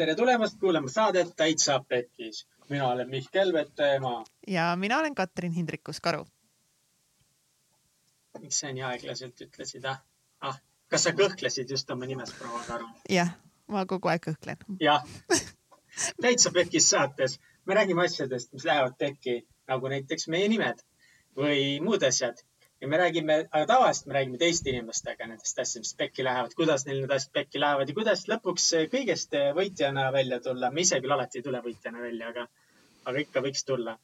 tere tulemast kuulama saadet Täitsa Pekkis. mina olen Mihkel Vetemaa. ja mina olen Katrin Hindrikus-Karu. miks sa nii aeglaselt ütlesid, ah? ah, kas sa kõhklesid just oma nimes, proua Karu? jah, ma kogu aeg kõhklen. jah täitsa Pekkis saates me räägime asjadest, mis lähevad pekki, nagu näiteks meie nimed või muud asjad ja me räägime, aga tavaliselt me räägime teiste inimestega nendest asjadest, pekki lähevad, kuidas neil need asjad pekki lähevad ja kuidas lõpuks kõigest võitjana välja tulla. me ise küll alati ei tule võitjana välja, aga, aga ikka võiks tulla.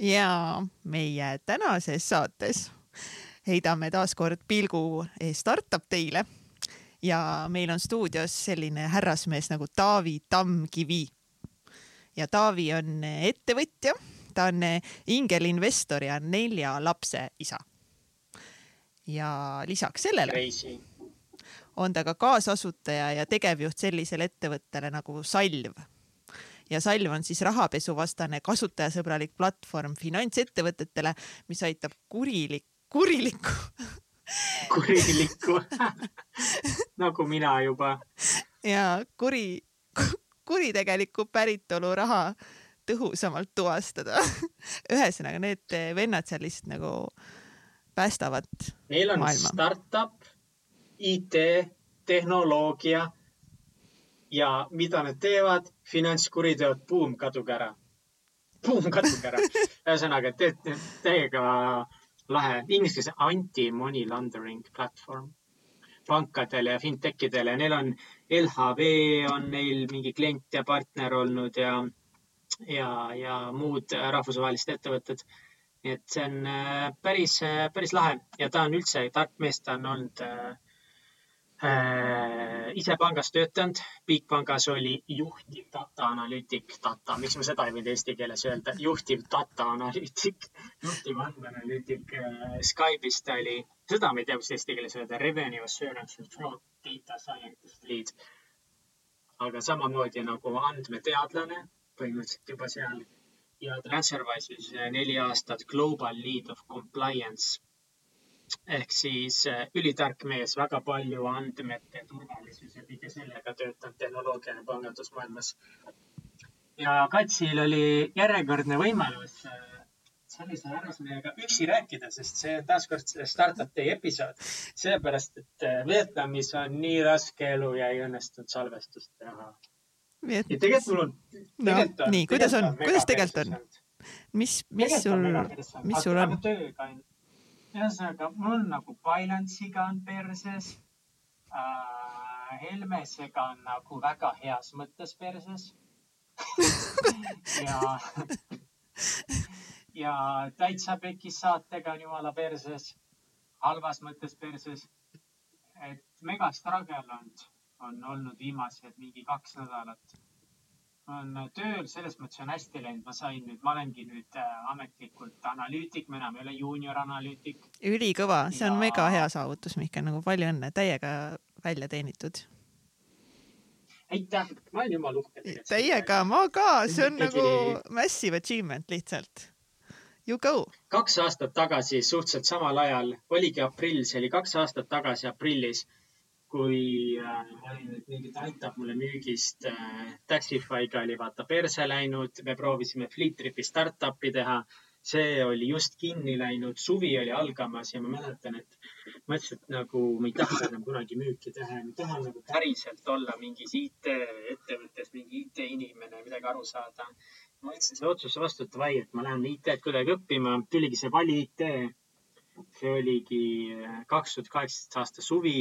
ja meie tänases saates heidame taaskord pilgu startup teile ja meil on stuudios selline härrasmees nagu Taavi Tammkivi. ja Taavi on ettevõtja, ta on ingelinvestor ja nelja lapse isa ja lisaks sellele Crazy. on ta ka kaasasutaja ja tegevjuht sellisele ettevõttele nagu Salv. ja Salv on siis rahapesuvastane kasutajasõbralik platvorm finantsettevõtetele, mis aitab kurilik, kurilikku kurilikku nagu mina juba. ja kuri, kuritegelikku päritolu raha tõhusamalt tuvastada ühesõnaga, need vennad seal lihtsalt nagu päästavad Neil on maailma. startup, IT, tehnoloogia ja mida nad teevad? finantskuriteod, buum, kaduge ära. buum, kaduge ära. ühesõnaga, teete täiega lahe, inglise keeles anti-money laundering platvorm pankadele ja fintech idele ja neil on LHV on neil mingi klient ja partner olnud ja, ja, ja muud rahvusvahelised ettevõtted nii et see on äh, päris, äh, päris lahe ja ta on üldse tark mees, ta on olnud äh, äh, ise pangas töötanud. Bigpangas oli juhtiv data analüütik, data, miks ma seda ei võinud eesti keeles öelda, juhtiv data analüütik, juhtiv andmeanalüütik äh, Skype'is ta oli, seda ma ei tea, mis eesti keeles öelda, revenue assurance fraud data scientist lead. aga samamoodi nagu andmeteadlane põhimõtteliselt juba seal ja TransferWise'is neli aastat Global Lead of Compliance ehk siis äh, ülitark mees, väga palju andmete turvalisuse kõige sellega töötab tehnoloogia pangandusmaailmas. ja Katsil oli järjekordne võimalus äh, sellise härrasmehega üksi rääkida, sest see on taaskord Startup Day episood. sellepärast, et Vietnamis on nii raske elu ja ei õnnestunud salvestust teha ja tegelikult mul on. no nii, kuidas on, kuidas tegelikult on? mis, mis sul, mis sul on? tööga on, ühesõnaga mul on nagu Binance'iga on perses äh,. Helmesega on nagu väga heas mõttes perses ja, ja täitsa pekis saatega on jumala perses, halvas mõttes perses. et mega struggle olnud on olnud viimased mingi kaks nädalat. on tööl, selles mõttes on hästi läinud, ma sain nüüd, ma olengi nüüd äh, ametlikult analüütik, ma enam ei ole juunior analüütik. ülikõva, see on ja... mega hea saavutus, Mihkel, nagu palju õnne, täiega välja teenitud. aitäh, ma olen jumala uhke. täiega, ma ka, see on nagu massive achievement lihtsalt. You go. kaks aastat tagasi, suhteliselt samal ajal, oligi aprill, see oli kaks aastat tagasi aprillis kui äh, ma olin nüüd mingit aitab mulle müügist äh,. Taxify'ga oli vaata perse läinud, me proovisime Fleetripi startup'i teha. see oli just kinni läinud, suvi oli algamas ja ma mäletan, et ma ütlesin, et nagu ma ei taha enam kunagi müüki teha ma tahan nagu päriselt olla mingis IT-ettevõttes mingi IT-inimene, midagi aru saada. ma võtsin selle otsuse vastu, et davai, et ma lähen IT-d kuidagi õppima, tuligi see Vali IT. see oligi äh, kaks tuhat kaheksateist aasta suvi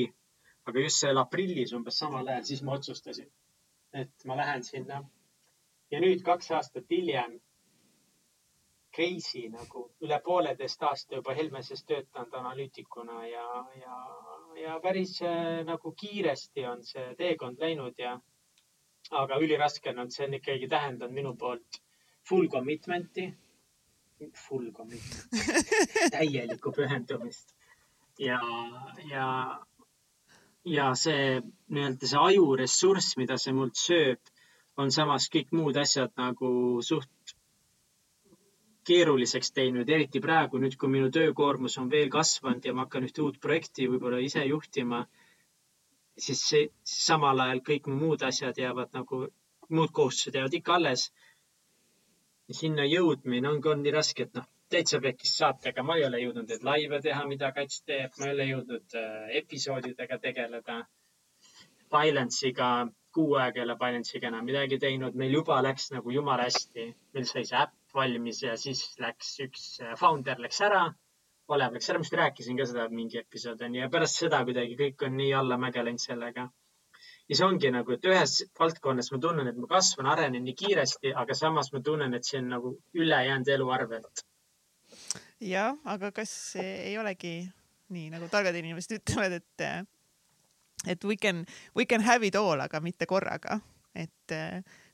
aga just seal aprillis umbes samal ajal, siis ma otsustasin, et ma lähen sinna. ja nüüd kaks aastat hiljem, crazy nagu üle pooleteist aasta juba Helmeses töötanud analüütikuna ja, ja, ja päris äh, nagu kiiresti on see teekond läinud ja aga üliraske on see on ikkagi tähendanud minu poolt full commitment'i, full commitment, täielikku pühendumist. Ja, ja ja see nii-öelda see ajuressurss, mida see mult sööb, on samas kõik muud asjad nagu suht keeruliseks teinud, eriti praegu nüüd, kui minu töökoormus on veel kasvanud ja ma hakkan ühte uut projekti võib-olla ise juhtima, siis see, samal ajal kõik mu muud asjad jäävad nagu muud kohustused jäävad ikka alles. sinna jõudmine ongi olnud nii raske, et noh, täitsa pekkis saatega. Ma ei ole jõudnud neid laive teha, mida Kats teeb, ma ei ole jõudnud äh, episoodidega tegeleda. Balance'iga, kuu aega ei ole Balance'iga enam midagi teinud, meil juba läks nagu jumala hästi. meil sai see äpp valmis ja siis läks üks äh, founder läks ära. Olev läks ära, ma vist rääkisin ka seda mingi episood onju ja pärast seda kuidagi kõik on nii allamäge läinud sellega. Ja see ongi nagu, et ühes valdkonnas ma tunnen, et ma kasvan, arenen nii kiiresti, aga samas ma tunnen, et see on nagu ülejäänud elu arvelt jah, aga kas ei olegi nii nagu targad inimesed ütlevad, et et we can, we can have it all, aga mitte korraga, et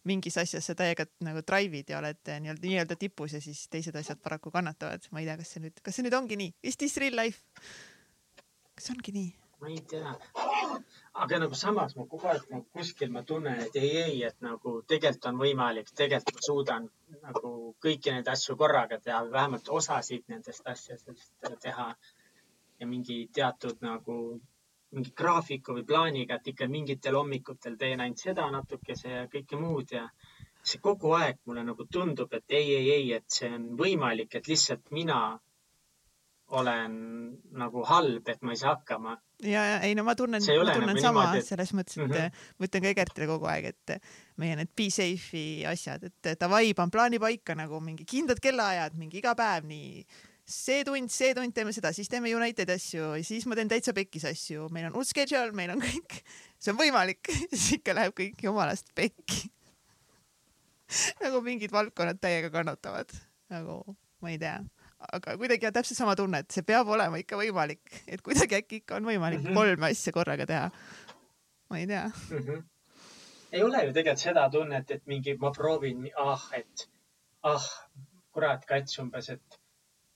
mingis asjas sa täiega nagu drive'id ja oled nii-öelda nii-öelda tipus ja siis teised asjad paraku kannatavad. ma ei tea, kas see nüüd, kas see nüüd ongi nii? Is this real life? kas ongi nii? ma ei tea. Aga nagu samas ma kogu aeg nagu kuskil ma tunnen, et ei, ei, et nagu tegelikult on võimalik, tegelikult ma suudan nagu kõiki neid asju korraga teha või vähemalt osasid nendest asjadest teha. ja mingi teatud nagu mingi graafiku või plaaniga, et ikka mingitel hommikutel teen ainult seda natukese ja kõike muud ja see kogu aeg mulle nagu tundub, et ei, ei, ei, et see on võimalik, et lihtsalt mina olen nagu halb, et ma ei saa hakkama ja, ja ei no ma tunnen, ma tunnen nagu sama niimoodi, et... selles mõttes, et mm -hmm. ma ütlen ka Egertile kogu aeg, et meie need be safe'i asjad, et davai, pan plaani paika nagu mingi kindlad kellaajad, mingi iga päev nii see tund, see tund teeme seda, siis teeme United asju, siis ma teen täitsa pekkis asju, meil on uus schedule, meil on kõik, see on võimalik siis ikka läheb kõik jumalast pekki nagu mingid valdkonnad täiega kannatavad, nagu ma ei tea aga kuidagi on täpselt sama tunne, et see peab olema ikka võimalik, et kuidagi äkki ikka on võimalik mm -hmm. kolme asja korraga teha. ma ei tea mm. -hmm. ei ole ju tegelikult seda tunnet, et mingi ma proovin, ah, et ah, kurat, kats umbes, et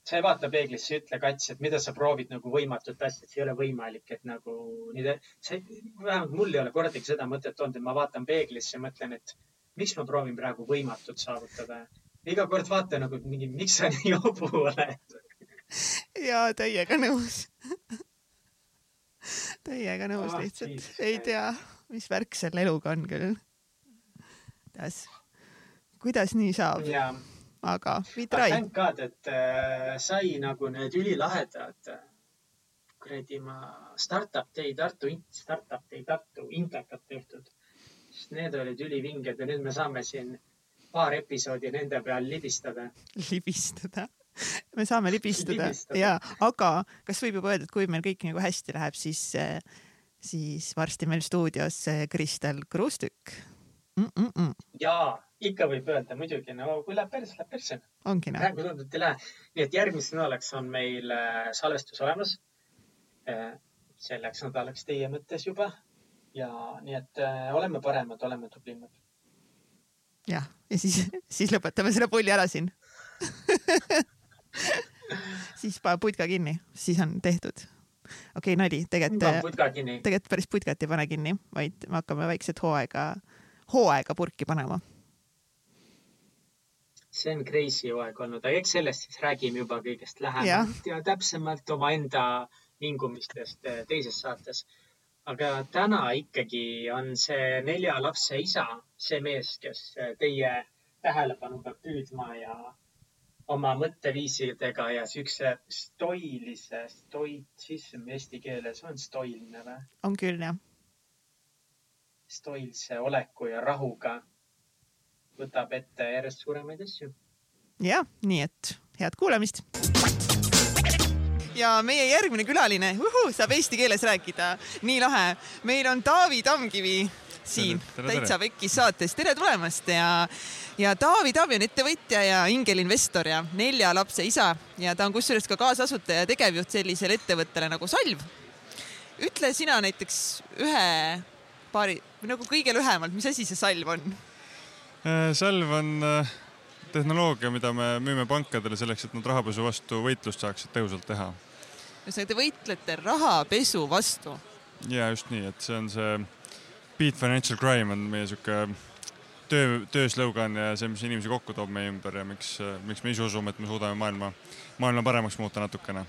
sa ei vaata peeglisse, ütle kats, et mida sa proovid nagu võimatut asja, et see ei ole võimalik, et nagu nii, see, vähemalt mul ei ole kordagi seda mõtet olnud, et ma vaatan peeglisse ja mõtlen, et miks ma proovin praegu võimatut saavutada iga kord vaata nagu mingi, miks sa nii jobu oled. ja täiega nõus täiega nõus ah, lihtsalt, siis. ei tea, mis värk selle eluga on küll. kuidas, kuidas nii saab? aga we try. Thank God, et äh, sai nagu need ülilahedad kuradi ma startup day Tartu, startup day Tartu intekad tehtud. sest need olid ülivinged ja nüüd me saame siin paar episoodi nende peal libistada. libistada? me saame libistada, libistada. ja, aga kas võib juba öelda, et kui meil kõik nagu hästi läheb, siis, siis varsti meil stuudios Kristel Kruustükk mm. -mm ja ikka võib öelda muidugi, no kui läheb persse, läheb noh. praegu tundub, et ei lähe. nii et järgmiseks nädalaks on meil äh, salvestus olemas. Selleks nädalaks teie mõttes juba ja nii et oleme paremad, oleme tublimad jah, ja siis, siis lõpetame selle pulli ära siin siis pane putka kinni, siis on tehtud. okei okay,, nali, tegelikult, tegelikult päris putkat ei pane kinni, vaid me hakkame väikset hooaega, hooaega purki panema. see on crazy hooaeg olnud, aga eks sellest siis räägime juba kõigest lähemalt ja, ja täpsemalt omaenda hingumistest eh, teises saates aga täna ikkagi on see nelja lapse isa, see mees, kes teie tähelepanu peab püüdma ja oma mõtteviisidega ja siukse stoilise, stoitsism eesti keeles on stoilne või? on küll, jah. stoilse oleku ja rahuga võtab ette järjest suuremaid asju. jah, nii et head kuulamist ja meie järgmine külaline uhu, saab eesti keeles rääkida, nii lahe. meil on Taavi Tamkivi siin tere, tere, Täitsa Pekkis saates, tere tulemast ja ja Taavi Taavi on ettevõtja ja ingelinvestor ja nelja lapse isa ja ta on kusjuures ka kaasasutaja ja tegevjuht sellisele ettevõttele nagu Salv. ütle sina näiteks ühe paari, nagu kõige lühemalt, mis asi see Salv on? Äh, salv on äh, tehnoloogia, mida me müüme pankadele selleks, et nad rahapesu vastu võitlust saaksid tõhusalt teha. Ühesõnaga, te võitlete rahapesu vastu? ja just nii, et see on see Beat Financial Crime on meie sihuke töö, tööslogan ja see, mis inimesi kokku toob meie ümber ja miks, miks me ise usume, et me suudame maailma, maailma paremaks muuta natukene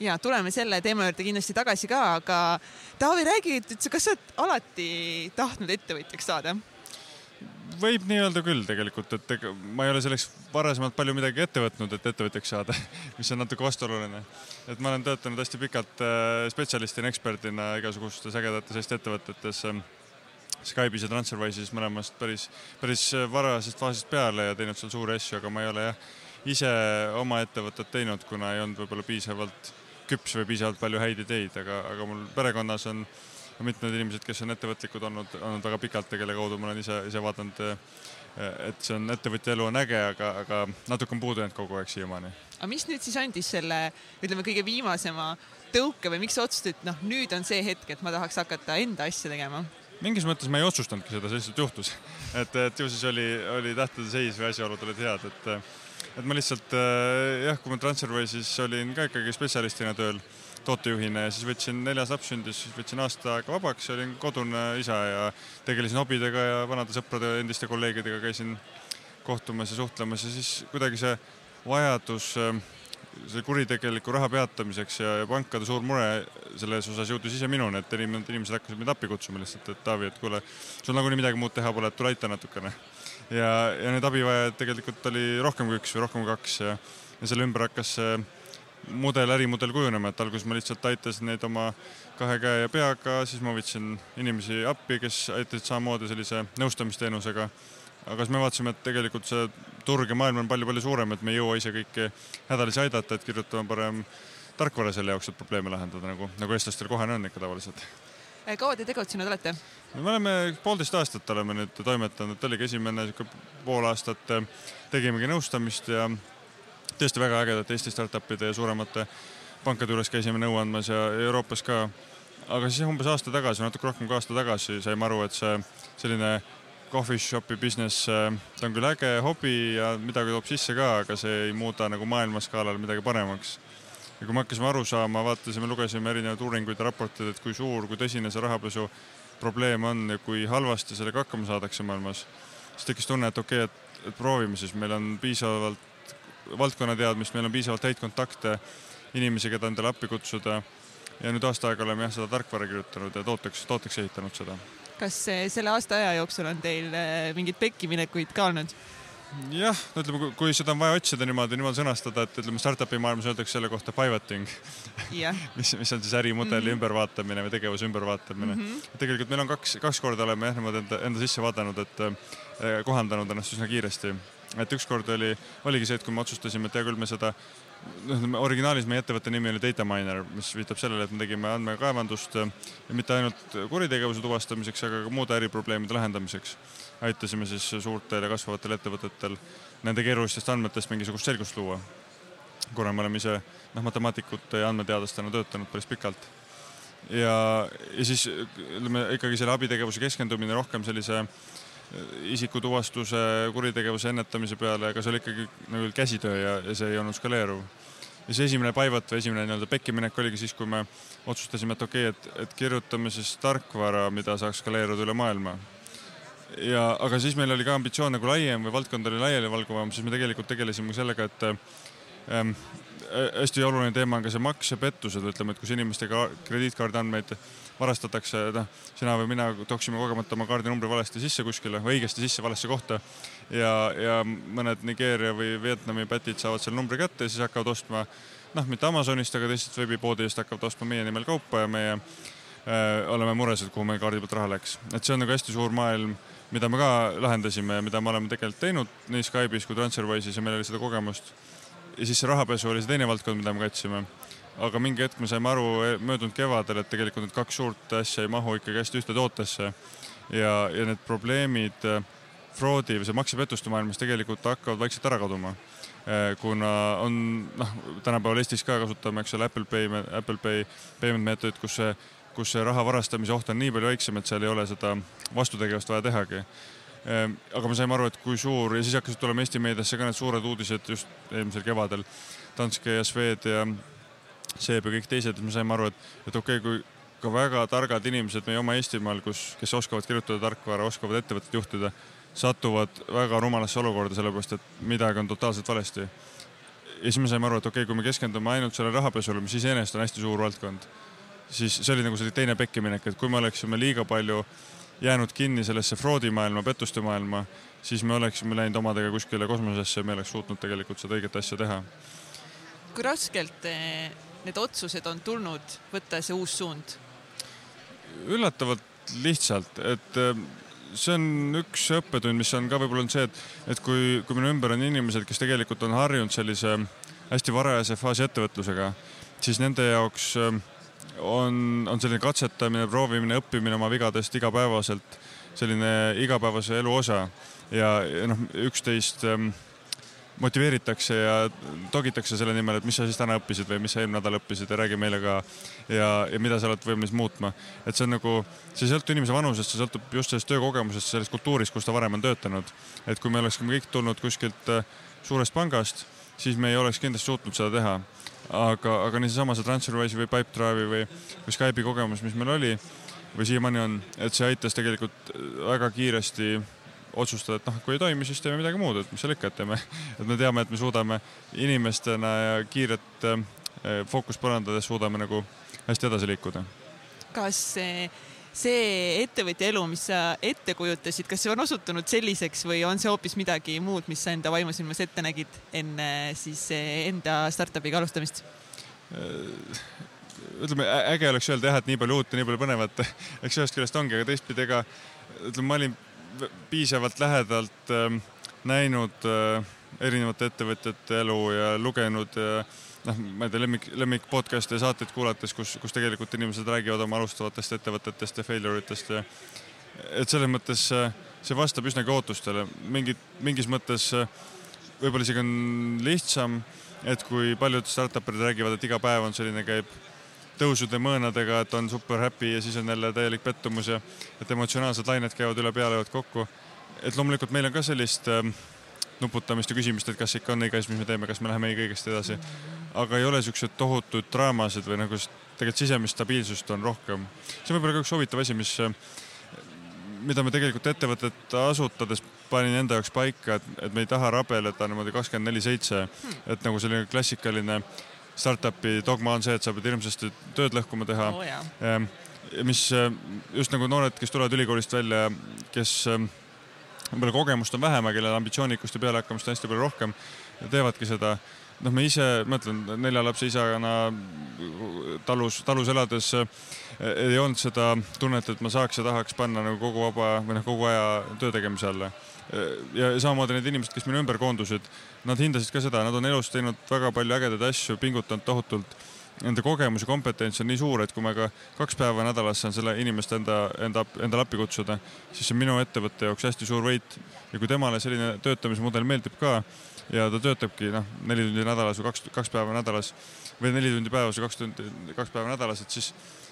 ja tuleme selle teema juurde kindlasti tagasi ka, aga Taavi, räägi, et kas sa oled alati tahtnud ettevõtjaks saada? Võib nii öelda küll tegelikult, et ega ma ei ole selleks varasemalt palju midagi ette võtnud, et ettevõtjaks saada mis on natuke vastuoluline. et ma olen töötanud hästi pikalt äh, spetsialistina, eksperdina igasugustes ägedates Eesti ettevõtetes ähm, Skype'is ja Transferwise'is mõlemast päris, päris varasest faasist peale ja teinud seal suuri asju, aga ma ei ole jah, ise oma ettevõtet teinud, kuna ei olnud võib-olla piisavalt küps või piisavalt palju häid ideid, aga, aga mul perekonnas on mitmed inimesed, kes on ettevõtlikud olnud, olnud väga pikalt ja kelle kaudu ma olen ise, ise vaadanud, et see on, ettevõtja elu on äge, aga, aga natuke on puudu jäänud kogu aeg siiamaani. aga mis nüüd siis andis selle, ütleme, kõige viimasema tõuke või miks sa otsustasid, et noh, nüüd on see hetk, et ma tahaks hakata enda asja tegema? mingis mõttes ma ei otsustanudki seda, see lihtsalt juhtus. et, et ju siis oli, oli tähtede seis või asjaolud olid head, et et ma lihtsalt jah, kui ma Transferwise'is olin ka ikkagi spetsialistina tööl tootejuhina ja siis võtsin, neljas laps sündis, siis võtsin aasta aega vabaks olin kodune isa ja tegelesin hobidega ja vanade sõprade, endiste kolleegidega käisin kohtumas ja suhtlemas ja siis kuidagi see vajadus see kuritegeliku raha peatamiseks ja, ja pankade suur mure selles osas jõudis ise minuni, et inimesed, inimesed hakkasid mind appi kutsuma lihtsalt, et Taavi, et kuule, sul nagunii midagi muud teha pole, et tule aita natukene. ja, ja neid abivajajaid tegelikult oli rohkem kui üks või rohkem kui kaks ja, ja selle ümber hakkas see mudel, ärimudel kujunema, et alguses ma lihtsalt aitasin neid oma kahe käe ja peaga, siis ma võtsin inimesi appi, kes aitasid samamoodi sellise nõustamisteenusega. aga siis me vaatasime, et tegelikult see turg ja maailm on palju-palju suurem, et me ei jõua ise kõiki hädalisi aidata, et kirjutame parem tarkvara selle jaoks, et probleeme lahendada, nagu, nagu eestlastel kohane on ikka tavaliselt kaua te tegutsenud olete? me oleme poolteist aastat oleme nüüd toimetanud, oligi esimene sihuke pool aastat tegimegi nõustamist ja tõesti väga ägedate Eesti startup'ide ja suuremate pankade juures käisime nõu andmas ja Euroopas ka. aga siis umbes aasta tagasi, natuke rohkem kui aasta tagasi saime aru, et see selline coffee shop'i business, ta on küll äge hobi ja midagi toob sisse ka, aga see ei muuda nagu maailmaskaalal midagi paremaks. ja kui me hakkasime aru saama, vaatasime, lugesime erinevaid uuringuid ja raporteid, et kui suur, kui tõsine see rahapesu probleem on ja kui halvasti sellega hakkama saadakse maailmas, siis tekkis tunne, et okei okay,, et, et proovime siis, meil on piisavalt valdkonnateadmist, meil on piisavalt häid kontakte, inimesi, keda endale appi kutsuda. ja nüüd aasta aega oleme jah, seda tarkvara kirjutanud ja tooteks, tooteks ehitanud seda. kas selle aasta aja jooksul on teil eh, mingeid pekkiminekuid ka olnud? jah, no ütleme, kui seda on vaja otsida niimoodi, niimoodi sõnastada, et ütleme, startup'i maailmas öeldakse selle kohta pivoting yeah. mis, mis on siis ärimudeli mm -hmm. ümbervaatamine või tegevuse ümbervaatamine mm. -hmm. tegelikult meil on kaks, kaks korda oleme jah niimoodi enda, enda sisse vaadanud, et eh, kohandanud ennast üsna kiiresti et ükskord oli, oligi see, et kui me otsustasime, et hea küll, me seda noh, originaalis meie ettevõtte nimi oli Data Miner, mis viitab sellele, et me tegime andmekaevandust ja mitte ainult kuritegevuse tuvastamiseks, aga ka muude äriprobleemide lahendamiseks. aitasime siis suurtel ja kasvavatel ettevõtetel nende keerulistest andmetest mingisugust selgust luua. kuna me oleme ise noh, matemaatikute ja andmeteadlastena töötanud päris pikalt. ja, ja siis ütleme ikkagi selle abitegevuse keskendumine rohkem sellise äh, isikutuvastuse, kuritegevuse ennetamise peale, aga see oli ikkagi nagu käsitöö ja, ja see ei olnud skaleeruv. ja see esimene pivot või esimene nii-öelda pekkiminek oligi siis, kui me otsustasime, et okei okay,, et, et kirjutame siis tarkvara, mida saaks skaleeruda üle maailma. ja, aga siis meil oli ka ambitsioon nagu laiem või valdkond oli laialivalguvam, siis me tegelikult tegelesime sellega, et ähm, hästi oluline teema on ka see maks ja pettused, ütleme, et kus inimeste krediitkaardi andmeid varastatakse, noh, sina või mina tooksime kogemata oma kaardinumbri valesti sisse kuskile või õigesti sisse valesse kohta. ja, ja mõned Nigeeria või Vietnami pätid saavad selle numbri kätte ja siis hakkavad ostma noh, mitte Amazonist, aga teistest veebipoodidest hakkavad ostma meie nimel kaupa ja meie äh, oleme mures, et kuhu meie kaardi pealt raha läks. et see on nagu hästi suur maailm, mida me ka lahendasime ja mida me oleme tegelikult teinud nii Skype'is kui Transferwise'is ja meil oli seda kogemust. ja siis see rahapesu oli see teine valdkond, mida me katsime aga mingi hetk me saime aru eh, möödunud kevadel, et tegelikult need kaks suurt asja ei mahu ikkagi hästi ühte tootesse. ja, ja need probleemid eh, fraudi või see maksepettuste maailmas tegelikult hakkavad vaikselt ära kaduma. Eh, kuna on noh, tänapäeval Eestis ka kasutame, eks ole, Apple Pay, Apple Pay payment meetodit, kus see, kus see raha varastamise oht on nii palju väiksem, et seal ei ole seda vastutegevust vaja tehagi aga me saime aru, et kui suur ja siis hakkasid tulema Eesti meediasse ka need suured uudised just eelmisel kevadel. Danske ja Swed ja Seeb ja kõik teised, me saime aru, et, et okei okay,, kui ka väga targad inimesed meie oma Eestimaal, kus, kes oskavad kirjutada tarkvara, oskavad ettevõtet juhtida, satuvad väga rumalasse olukorda, sellepärast et midagi on totaalselt valesti. ja siis me saime aru, et okei okay,, kui me keskendume ainult sellele rahapesule, mis iseenesest on hästi suur valdkond, siis see oli nagu selline teine pekkiminek, et kui me oleksime liiga palju jäänud kinni sellesse fraudimaailma, pettuste maailma, siis me oleksime läinud omadega kuskile kosmosesse ja me oleks suutnud tegelikult seda õiget asja teha. kui raskelt need otsused on tulnud võtta see uus suund? üllatavalt lihtsalt, et eh, see on üks õppetund, mis on ka võib-olla on see, et, et kui, kui minu ümber on inimesed, kes tegelikult on harjunud sellise hästi varajase faasi ettevõtlusega, siis nende jaoks äh, on, on selline katsetamine, proovimine, õppimine oma vigadest igapäevaselt selline igapäevase elu osa ja, ja noh, üksteist ähm, motiveeritakse ja togitakse selle nimel, et mis sa siis täna õppisid või mis sa eelmine nädal õppisid ja räägi meile ka ja, ja mida sa oled võimeline muutma. et see on nagu, see ei sõltu inimese vanusest, see sõltub just sellest töökogemusest, sellest kultuurist, kus ta varem on töötanud. et kui me oleksime kõik tulnud kuskilt äh, suurest pangast, siis me ei oleks kindlasti suutnud seda teha aga, aga nii seesama see Transferwise'i või Pipedrive'i või, või Skype'i kogemus, mis meil oli või siiamaani on, et see aitas tegelikult väga kiiresti otsustada, et noh, kui ei toimi, siis teeme midagi muud, et mis seal ikka, et teeme, et me teame, et me suudame inimestena ja kiiret eh, fookust parandades suudame nagu hästi edasi liikuda. kas see see ettevõtja elu, mis sa ette kujutasid, kas see on osutunud selliseks või on see hoopis midagi muud, mis sa enda vaimusilmas ette nägid enne siis enda startup'iga alustamist? Äh, ütleme, äge oleks öelda jah, et nii palju uut ja nii palju põnevat, eks ühest küljest ongi, aga teistpidi ega ütleme, ma olin piisavalt lähedalt äh, näinud äh, erinevate ettevõtjate elu ja lugenud äh, noh, ma ei tea, lemmik, lemmik podcast'e ja saateid kuulates, kus, kus tegelikult inimesed räägivad oma alustavatest ettevõtetest ja failure itest ja et selles mõttes see vastab üsnagi ootustele, mingid, mingis mõttes võib-olla isegi on lihtsam, et kui paljud startup'id räägivad, et iga päev on selline, käib tõusude mõõnadega, et on super happy ja siis on jälle täielik pettumus ja et emotsionaalsed lained käivad üle pea, löövad kokku. et loomulikult meil on ka sellist äh, nuputamist ja küsimist, et kas ikka on õige asi, mis me teeme, kas me läheme õigesti edasi aga ei ole siukseid tohutuid draamasid või nagu tegelikult sisemist stabiilsust on rohkem. see on võib-olla ka üks huvitav asi, mis, mida me tegelikult ettevõtet asutades panin enda jaoks paika, et, et me ei taha rabeleda niimoodi kakskümmend neli seitse, et nagu selline klassikaline startup'i dogma on see, et sa pead hirmsasti tööd lõhkuma teha oh,. Ehm, mis just nagu noored, kes tulevad ülikoolist välja, kes ehm, võib-olla kogemust on vähem, aga kellel ambitsioonikust ja pealehakkamist on hästi palju rohkem, teevadki seda noh, ma ise mõtlen nelja lapse isana talus, talus elades eh, ei olnud seda tunnet, et ma saaks ja tahaks panna nagu kogu vaba või noh, kogu aja töö tegemise alla. Eh, ja samamoodi need inimesed, kes minu ümber koondusid, nad hindasid ka seda, nad on elus teinud väga palju ägedaid asju, pingutanud tohutult. Nende kogemus ja kompetents on nii suur, et kui ma ka kaks päeva nädalas saan selle inimest enda, enda, endale appi kutsuda, siis see on minu ettevõtte jaoks hästi suur võit. ja kui temale selline töötamismudel meeldib ka ja ta töötabki noh, neli tundi nädalas või kaks, kaks päeva nädalas või neli tundi päevas või kaks tundi, kaks päeva nädalas, et siis,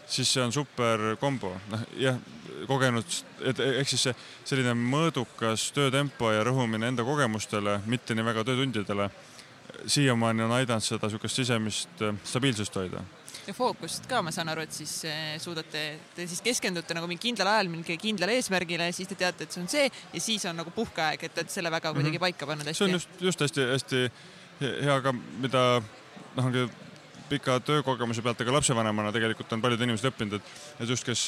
siis see on super kombo. noh jah, kogenud, et ehk siis see selline mõõdukas töötempo ja rõhumine enda kogemustele, mitte nii väga töötundidele, siiamaani on aidanud seda niisugust sisemist stabiilsust hoida ja fookust ka, ma saan aru, et siis eh, suudate, te siis keskendute nagu mingi kindlal ajal mingile kindlale eesmärgile, siis te teate, et see on see ja siis on nagu puhkeaeg, et, et selle väga kuidagi mm -hmm. paika pannud hästi. see on just, just hästi-hästi hea ka, mida noh, ongi pika töökogemuse pealt, aga lapsevanemana tegelikult on paljud inimesed õppinud, et, et just kes,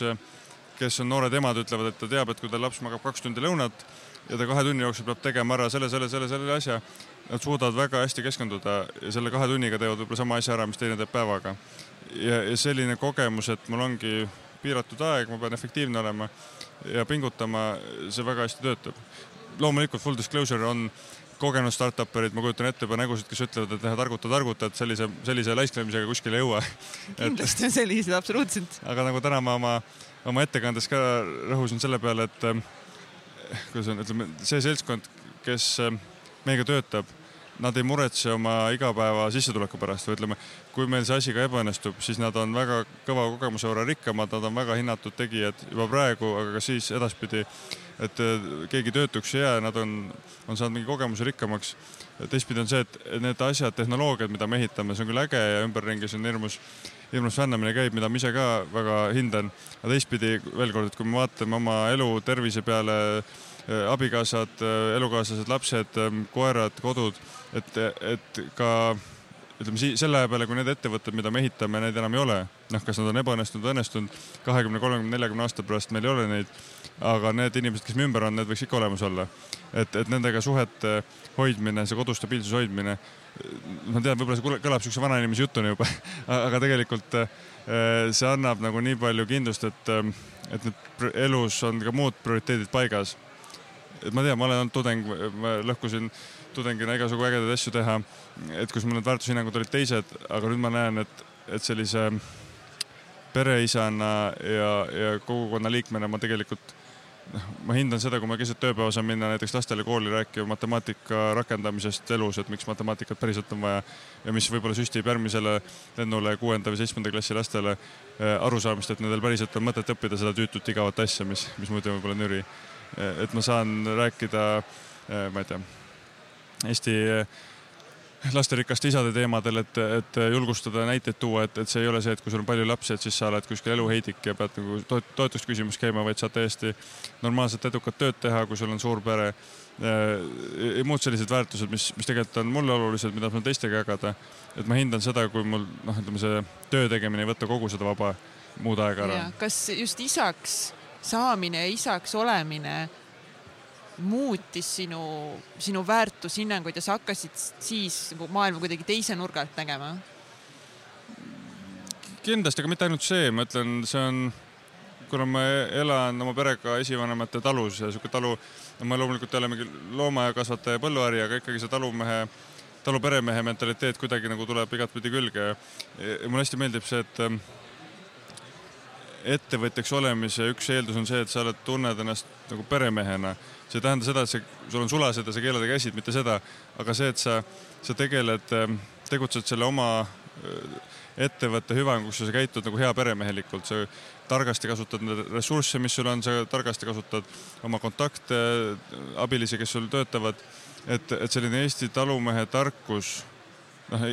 kes on noored emad, ütlevad, et ta teab, et kui tal laps magab kaks tundi lõunat ja ta kahe tunni jooksul peab tegema ära selle, selle, selle, selle asja, nad suudavad väga hästi keskenduda ja selle kahe tunniga teevad võib-olla sama asja ära, mis teine teeb päevaga ja, ja selline kogemus, et mul ongi piiratud aeg, ma pean efektiivne olema ja pingutama, see väga hästi töötab. loomulikult full disclosure on kogenud startup'erid, ma kujutan ette juba nägusid, kes ütlevad, et targuta, targuta, et sellise, sellise laisklemisega kuskile ei jõua. kindlasti on sellised, absoluutselt. aga nagu täna ma oma, oma ettekandes ka rõhusin selle peale, et eh, kuidas on, ütleme, see seltskond, kes eh, meiega töötab nad ei muretse oma igapäeva sissetuleku pärast või ütleme, kui meil see asi ka ebaõnnestub, siis nad on väga kõva kogemuse võrra rikkamad, nad on väga hinnatud tegijad juba praegu, aga ka siis edaspidi, et äh, keegi töötuks ei jää, nad on, on saanud mingi kogemuse rikkamaks. teistpidi on see, et need asjad, tehnoloogiad, mida me ehitame, see on küll äge ja ümberringi see on hirmus, hirmus fännamine käib, mida ma ise ka väga hindan. aga teistpidi veel kord, et kui me vaatame oma elu tervise peale, äh, abikaasad, äh, elukaaslased, lapsed, koerad, kodud et, et ka ütleme selle aja peale, kui need ettevõtted, mida me ehitame, neid enam ei ole, noh, kas nad on ebaõnnestunud õnnestunud, kahekümne, kolmekümne, neljakümne aasta pärast meil ei ole neid, aga need inimesed, kes mu ümber on, need võiks ikka olemas olla. et, et nendega suhete hoidmine, see kodus stabiilsuse hoidmine, ma tean, võib-olla see kõlab siukse vanainimese jutuna juba aga tegelikult see annab nagu nii palju kindlust, et, et nüüd elus on ka muud prioriteedid paigas. et ma tean, ma olen olnud tudeng, ma lõhkusin tudengina igasugu ägedaid asju teha, et kus mul need väärtushinnangud olid teised, aga nüüd ma näen, et, et sellise pereisana ja, ja kogukonna liikmena ma tegelikult noh, ma hindan seda, kui ma keset tööpäeva saan minna näiteks lastele kooli rääkima matemaatika rakendamisest elus, et miks matemaatikat päriselt on vaja ja mis võib-olla süstib järgmisele lennule kuuenda või seitsmenda klassi lastele eh, arusaamist, et nendel päriselt on mõtet õppida seda tüütut igavat asja, mis, mis muidu võib-olla nüri. Eh, et ma saan rääkida, eh, ma ei tea Eesti lasterikaste isade teemadel, et, et julgustada näiteid tuua, et, et see ei ole see, et kui sul on palju lapsi, et siis sa oled kuskil eluheidik ja pead nagu toetust küsimas käima, vaid saad täiesti normaalselt edukat tööd teha, kui sul on suur pere. ja muud sellised väärtused, mis, mis tegelikult on mulle olulised, mida saan teistega jagada. et ma hindan seda, kui mul noh, ütleme see töö tegemine ei võta kogu seda vaba muud aega ära. kas just isaks saamine isaks olemine muutis sinu, sinu väärtushinnanguid ja sa hakkasid siis nagu maailma kuidagi teise nurga alt nägema? kindlasti, aga mitte ainult see, ma ütlen, see on, kuna ma elan oma perega esivanemate talus ja sihuke talu, ma loomulikult ei ole mingi loomakasvataja, põlluhari, aga ikkagi see talumehe, taluperemehe mentaliteet kuidagi nagu tuleb igatpidi külge. mulle hästi meeldib see, et ähm, ettevõtjaks olemise üks eeldus on see, et sa oled, tunned ennast nagu peremehena see ei tähenda seda, et see, sul on sulased ja sa keelad ja käsid, mitte seda, aga see, et sa, sa tegeled, ähm, tegutsed selle oma äh, ettevõtte hüvanguks ja sa käitud nagu hea peremehelikult, sa targasti kasutad neid ressursse, mis sul on, sa targasti kasutad oma kontakte, abilisi, kes sul töötavad. et, et selline Eesti talumehe tarkus noh,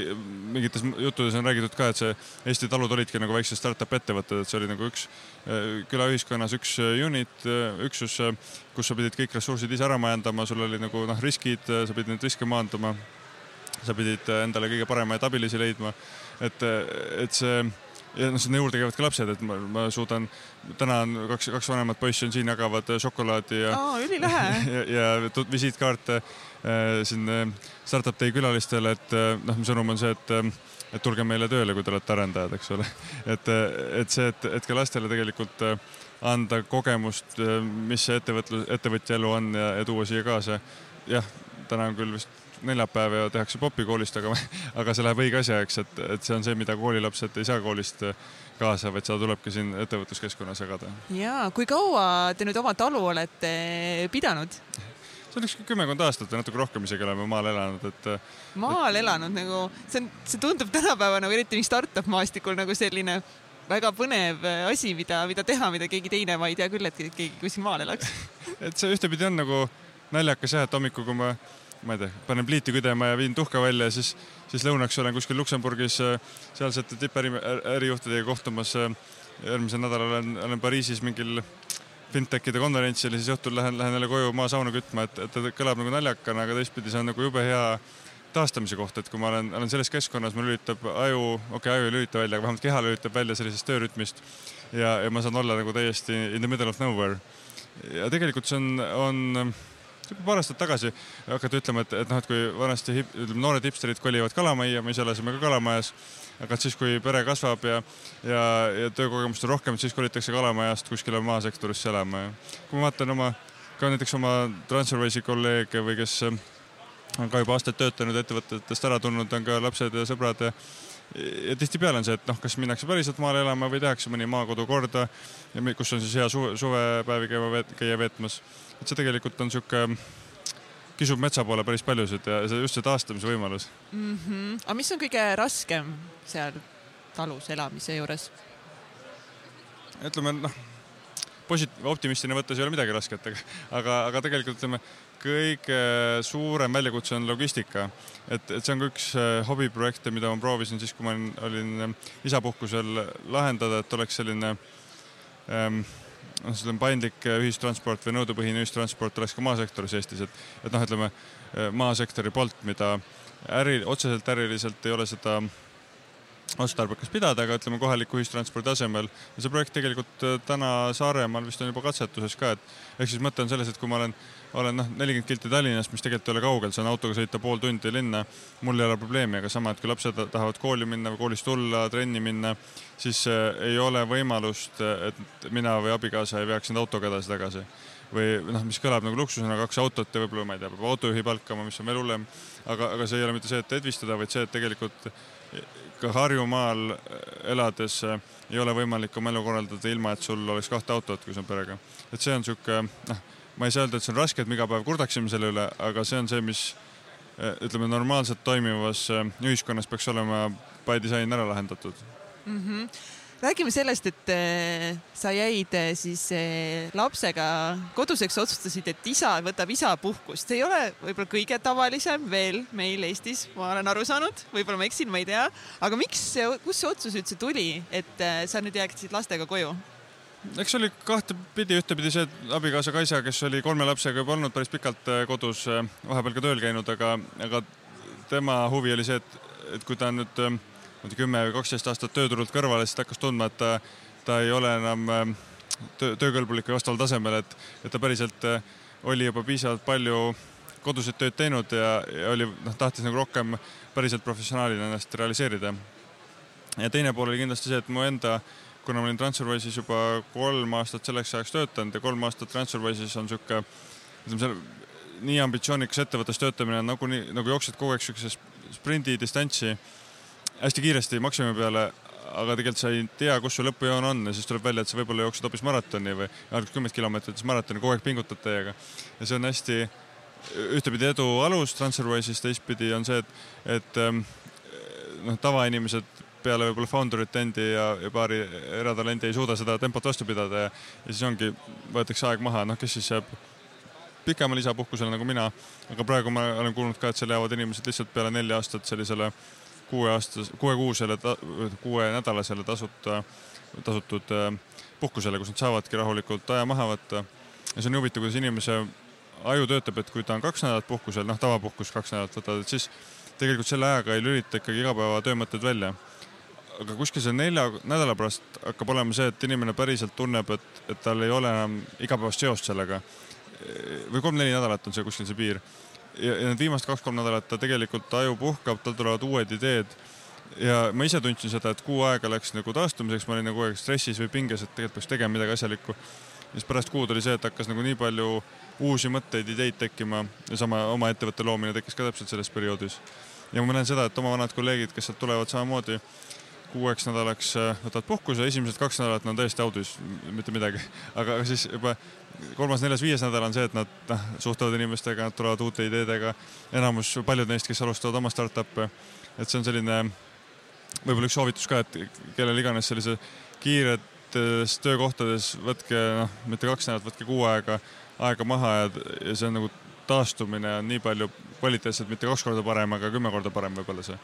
mingites juttudes on räägitud ka, et see Eesti talud olidki nagu väiksed startup ettevõtted, et see oli nagu üks äh, külaühiskonnas üks äh, unit, äh, üksus, kus sa pidid kõik ressursid ise ära majandama, sul oli nagu noh, riskid, sa pidid neid riske maandama. sa pidid endale kõige paremaid abilisi leidma. et, et see ja noh, sinna juurde käivad ka lapsed, et ma, ma suudan, täna on kaks, kaks vanemat poissi on siin, jagavad šokolaadi ja oh,. ülilahe. ja, ja, ja visiitkaarte siin äh, Startup Day külalistele, et äh, noh, mu sõnum on see, et, et tulge meile tööle, kui te olete arendajad, eks ole. et, et see, et, et ka lastele tegelikult anda kogemust, mis see ettevõtlus, ettevõtja elu on ja, ja tuua siia kaasa. jah, täna on küll vist neljapäev ja tehakse popi koolist, aga, aga see läheb õige asja, eks, et, et see on see, mida koolilapsed ei saa koolist kaasa, vaid seda tulebki siin ettevõtluskeskkonnas jagada. ja kui kaua te nüüd oma talu olete pidanud? See on üks kümmekond aastat või natuke rohkem isegi oleme maal elanud, et. Maal et... elanud nagu, see on, see tundub tänapäeva nagu eriti startup maastikul nagu selline väga põnev asi, mida, mida teha, mida keegi teine, ma ei tea küll, et keegi kuskil maal elaks et see ühtepidi on nagu naljakas jah, et hommikul, kui ma, ma ei tea, panen pliiti küdema ja viin tuhka välja, siis, siis lõunaks olen kuskil Luksemburgis sealsete tippärijuhtidega kohtumas. järgmisel nädalal olen, olen Pariisis mingil fintechide konverentsil ja siis õhtul lähen, lähen jälle koju maasauna kütma, et, et ta kõlab nagu naljakana, aga teistpidi see on nagu jube hea taastamise koht, et kui ma olen, olen selles keskkonnas, mul lülitab aju, okei okay,, aju ei lülita välja, aga vähemalt keha lülitab välja sellisest töörütmist ja, ja ma saan olla nagu täiesti in the middle of nowhere. ja tegelikult see on, on paar aastat tagasi hakati ütlema, et, et noh, et kui vanasti hip, noored hipsterid kolivad Kalamajja, me ise elasime ka Kalamajas, aga siis, kui pere kasvab ja, ja, ja töökogemust on rohkem, siis kolitakse Kalamajast kuskile maasektorisse elama ja kui ma vaatan oma, ka näiteks oma Transferwise'i kolleege või kes on ka juba aastaid töötanud ettevõtetest ära tulnud, on ka lapsed ja sõbrad ja ja tihtipeale on see, et noh, kas minnakse päriselt maale elama või tehakse mõni maakodu korda, kus on siis hea suve, suvepäevi käima käia veetmas. Et see tegelikult on sihuke, kisub metsa poole päris paljusid ja see just see taastamise võimalus mm. -hmm. aga mis on kõige raskem seal talus elamise juures? ütleme noh, posit-, optimistina võttes ei ole midagi rasket, aga, aga, aga tegelikult ütleme, kõige suurem väljakutse on logistika. et, et see on ka üks äh, hobiprojekte, mida ma proovisin siis, kui ma olin, olin isapuhkusel lahendada, et oleks selline ähm, noh, selline paindlik äh, ühistransport või nõudepõhine ühistransport oleks ka maasektoris Eestis, et, et noh, ütleme äh, maasektori poolt, mida äri, otseselt äriliselt ei ole seda otstarbekas pidada, aga ütleme kohaliku ühistranspordi asemel. ja see projekt tegelikult äh, täna Saaremaal vist on juba katsetuses ka, et ehk siis mõte on selles, et kui ma olen, olen noh, nelikümmend kilti Tallinnast, mis tegelikult ei ole kaugel, saan autoga sõita pool tundi linna, mul ei ole probleemi, aga sama, et kui lapsed tahavad kooli minna või koolist tulla, trenni minna, siis äh, ei ole võimalust, et mina või abikaasa ei veaks end autoga edasi-tagasi või noh, mis kõlab nagu luksusena, kaks autot ja võib-olla ma ei tea, peab autojuhi palkama, mis on veel hullem. aga, aga see ei ole mitte see, et edvistada, vaid see, et tegelikult ka Harjumaal elades eh, ei ole võimalik oma elu korraldada ilma, et sul oleks kahte autot, kui sa perega. et see on niisugune, noh, ma ei saa öelda, et see on raske, et me iga päev kurdaksime selle üle, aga see on see, mis eh, ütleme, normaalselt toimivas ühiskonnas peaks olema by design ära lahendatud mm. -hmm räägime sellest, et äh, sa jäid äh, siis äh, lapsega koduseks, otsustasid, et isa võtab isapuhkust. see ei ole võib-olla kõige tavalisem veel meil Eestis, ma olen aru saanud, võib-olla ma eksin, ma ei tea. aga miks kust see otsus üldse tuli, et sa nüüd jääksid lastega koju? eks oli kahtepidi, ühtepidi see, abikaasa Kaisa, kes oli kolme lapsega juba olnud päris pikalt kodus, vahepeal ka tööl käinud, aga, aga tema huvi oli see, et, et kui ta nüüd ma ei tea, kümme või kaksteist aastat tööturult kõrvale, siis ta hakkas tundma, et ta, ta ei ole enam ähm, töö, töökõlbulik või vastaval tasemel, et, et ta päriselt äh, oli juba piisavalt palju koduseid tööd teinud ja, ja oli, noh, tahtis nagu rohkem päriselt professionaalina ennast realiseerida. ja teine pool oli kindlasti see, et mu enda, kuna ma olin Transferwise'is juba kolm aastat selleks ajaks töötanud ja kolm aastat Transferwise'is on niisugune, ütleme seal nii ambitsioonikas ettevõttes töötamine on nagunii, nagu jooksed kogu aeg niisuguse sprindi distantsi hästi kiiresti maksimi peale, aga tegelikult sa ei tea, kus su lõpujoon on ja siis tuleb välja, et sa võib-olla jooksed hoopis maratoni või ainult kümmet kilomeetrit maratoni, kogu aeg pingutad täiega. ja see on hästi ühtepidi edu alus Transferwise'is, teistpidi on see, et, et ähm, noh, tavainimesed peale võib-olla founder'ite endi ja, ja paari eratalendi ei suuda seda tempot vastu pidada ja, ja siis ongi, võetakse aeg maha, noh, kes siis jääb pikemale isapuhkusele nagu mina, aga praegu ma olen kuulnud ka, et seal jäävad inimesed lihtsalt peale nelja aastat sellisele äh, kuueaastas, kuuekuusele, kuuenädalasele tasuta, tasutud äh, puhkusele, kus nad saavadki rahulikult aja maha võtta. ja see on huvitav, kuidas inimese aju töötab, et kui ta on kaks nädalat puhkusel, noh, tavapuhkus kaks nädalat võtad, et siis tegelikult selle ajaga ei lülita ikkagi igapäevatöö mõtted välja. aga kuskil selle nelja nädala pärast hakkab olema see, et inimene päriselt tunneb, et, et tal ei ole enam igapäevast seost sellega. või kolm-neli nädalat on see kuskil see piir ja, ja need viimased kaks-kolm nädalat ta tegelikult aju puhkab, tal tulevad uued ideed. ja ma ise tundsin seda, et kuu aega läks nagu taastumiseks, ma olin nagu kogu aeg stressis või pinges, et tegelikult peaks tegema midagi asjalikku. ja siis pärast kuud oli see, et hakkas nagu nii palju uusi mõtteid, ideid tekkima ja sama oma ettevõtte loomine tekkis ka täpselt selles perioodis. ja ma näen seda, et oma vanad kolleegid, kes sealt tulevad samamoodi kuueks nädalaks äh, võtavad puhkuse, esimesed kaks nädalat on täiesti audis, mitte midagi. aga siis juba kolmas, neljas, viies nädal on see, et nad noh, suhtlevad inimestega, nad tulevad uute ideedega. enamus, paljud neist, kes alustavad oma startup'e, et see on selline võib-olla üks soovitus ka, et kellel iganes sellise kiiretes töökohtades võtke noh, mitte kaks nädalat, võtke kuu aega, aega maha ja, ja see on nagu taastumine on nii palju kvaliteetselt mitte kaks korda parem, aga kümme korda parem võib-olla see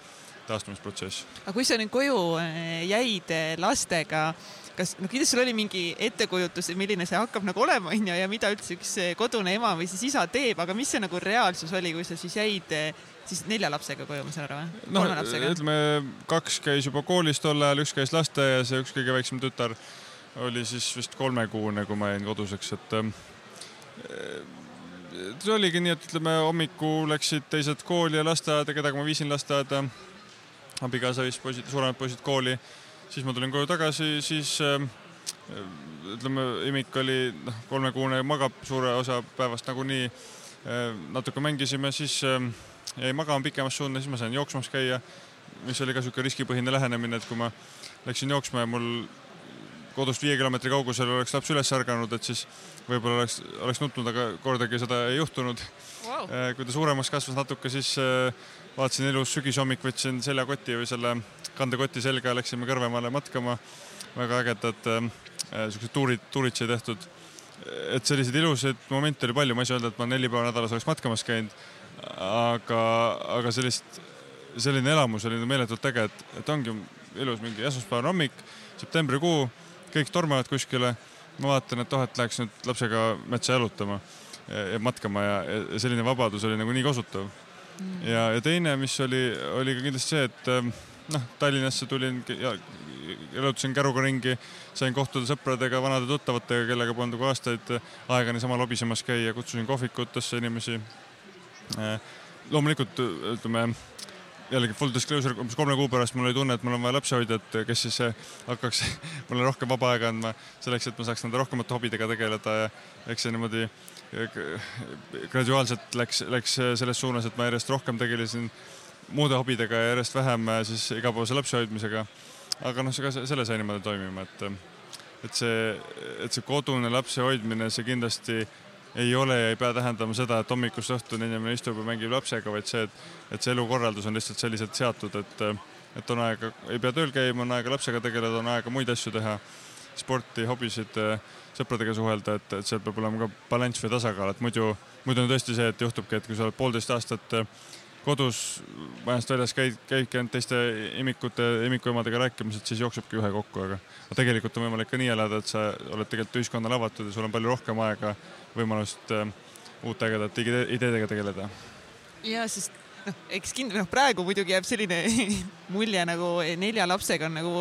taastumisprotsess. aga kui sa nüüd koju eh, jäid eh, lastega kas, no kindlasti sul oli mingi ettekujutus, milline see hakkab nagu olema, onju, ja mida üldse üks eh, kodune ema või siis isa teeb, aga mis see nagu reaalsus oli, kui sa siis jäid siis nelja lapsega koju, ma saan aru või? no ütleme, kaks käis juba koolis tol ajal, üks käis lasteaias ja üks kõige väiksem tütar oli siis vist kolmekuune, kui ma jäin koduseks, et äh, see oligi nii, et ütleme hommikul läksid teised kooli ja lasteaeda, kedagi ma viisin lasteaeda. Abikaasa viis poisid, suuremad poisid kooli siis ma tulin koju tagasi, siis äh, ütleme, imik oli noh, kolmekuune, magab suure osa päevast nagunii äh,. natuke mängisime, siis äh, jäi magama pikemas suunda, siis ma sain jooksmas käia, mis oli ka niisugune riskipõhine lähenemine, et kui ma läksin jooksma ja mul kodust viie kilomeetri kaugusel oleks laps üles ärganud, et siis võib-olla oleks, oleks nutnud, aga kordagi seda ei juhtunud wow.. kui ta suuremaks kasvas natuke, siis äh, vaatasin ilus sügishommik, võtsin seljakoti või selle kandekoti selga, läksime Kõrvemaale matkama. väga ägedad äh, siuksed tuurid, tuurid sai tehtud. et selliseid ilusaid momente oli palju, ma ei saa öelda, et ma neli päeva nädalas oleks matkamas käinud. aga, aga sellist, selline elamus oli meeletult äge, et, et ongi ilus mingi esmaspäevane hommik, septembrikuu, kõik tormavad kuskile. ma vaatan, et oh, et läheks nüüd lapsega metsa jalutama ja matkama ja, ja selline vabadus oli nagu nii kosutav mm.. ja, ja teine, mis oli, oli ka kindlasti see, et noh, Tallinnasse tulin ja jalutasin käruga ringi, sain kohtuda sõpradega, vanade tuttavatega, kellega polnud nagu aastaid aega niisama lobisemas käia, kutsusin kohvikutesse inimesi. loomulikult ütleme jällegi full disclosure, umbes kolme kuu pärast mul oli tunne, et mul on vaja lapsehoidjat, kes siis hakkaks mulle rohkem vaba aega andma selleks, et ma saaks nende rohkemate hobidega tegeleda ja eks see niimoodi graduaalselt läks, läks selles suunas, et ma järjest rohkem tegelesin muude hobidega ja järjest vähem siis igapäevase lapse hoidmisega. aga noh, selle sai niimoodi toimima, et, et see, et see kodune lapse hoidmine, see kindlasti ei ole ja ei pea tähendama seda, et hommikust õhtuni inimene istub ja mängib lapsega, vaid see, et, et see elukorraldus on lihtsalt selliselt seatud, et, et on aega, ei pea tööl käima, on aega lapsega tegeleda, on aega muid asju teha, sporti, hobisid, sõpradega suhelda, et, et seal peab olema ka balanss või tasakaal, et muidu, muidu on tõesti see, et juhtubki, et kui sa oled poolteist aastat kodus majast väljas käid, käidki ainult teiste imikute, imikuemadega rääkimas, et siis jooksebki ühe kokku, aga tegelikult on võimalik ka nii elada, et sa oled tegelikult ühiskonnale avatud ja sul on palju rohkem aega võimalust äh, uute ägedate ideedega tegeleda. ja sest noh, eks kindlasti noh, praegu muidugi jääb selline mulje nagu nelja lapsega on nagu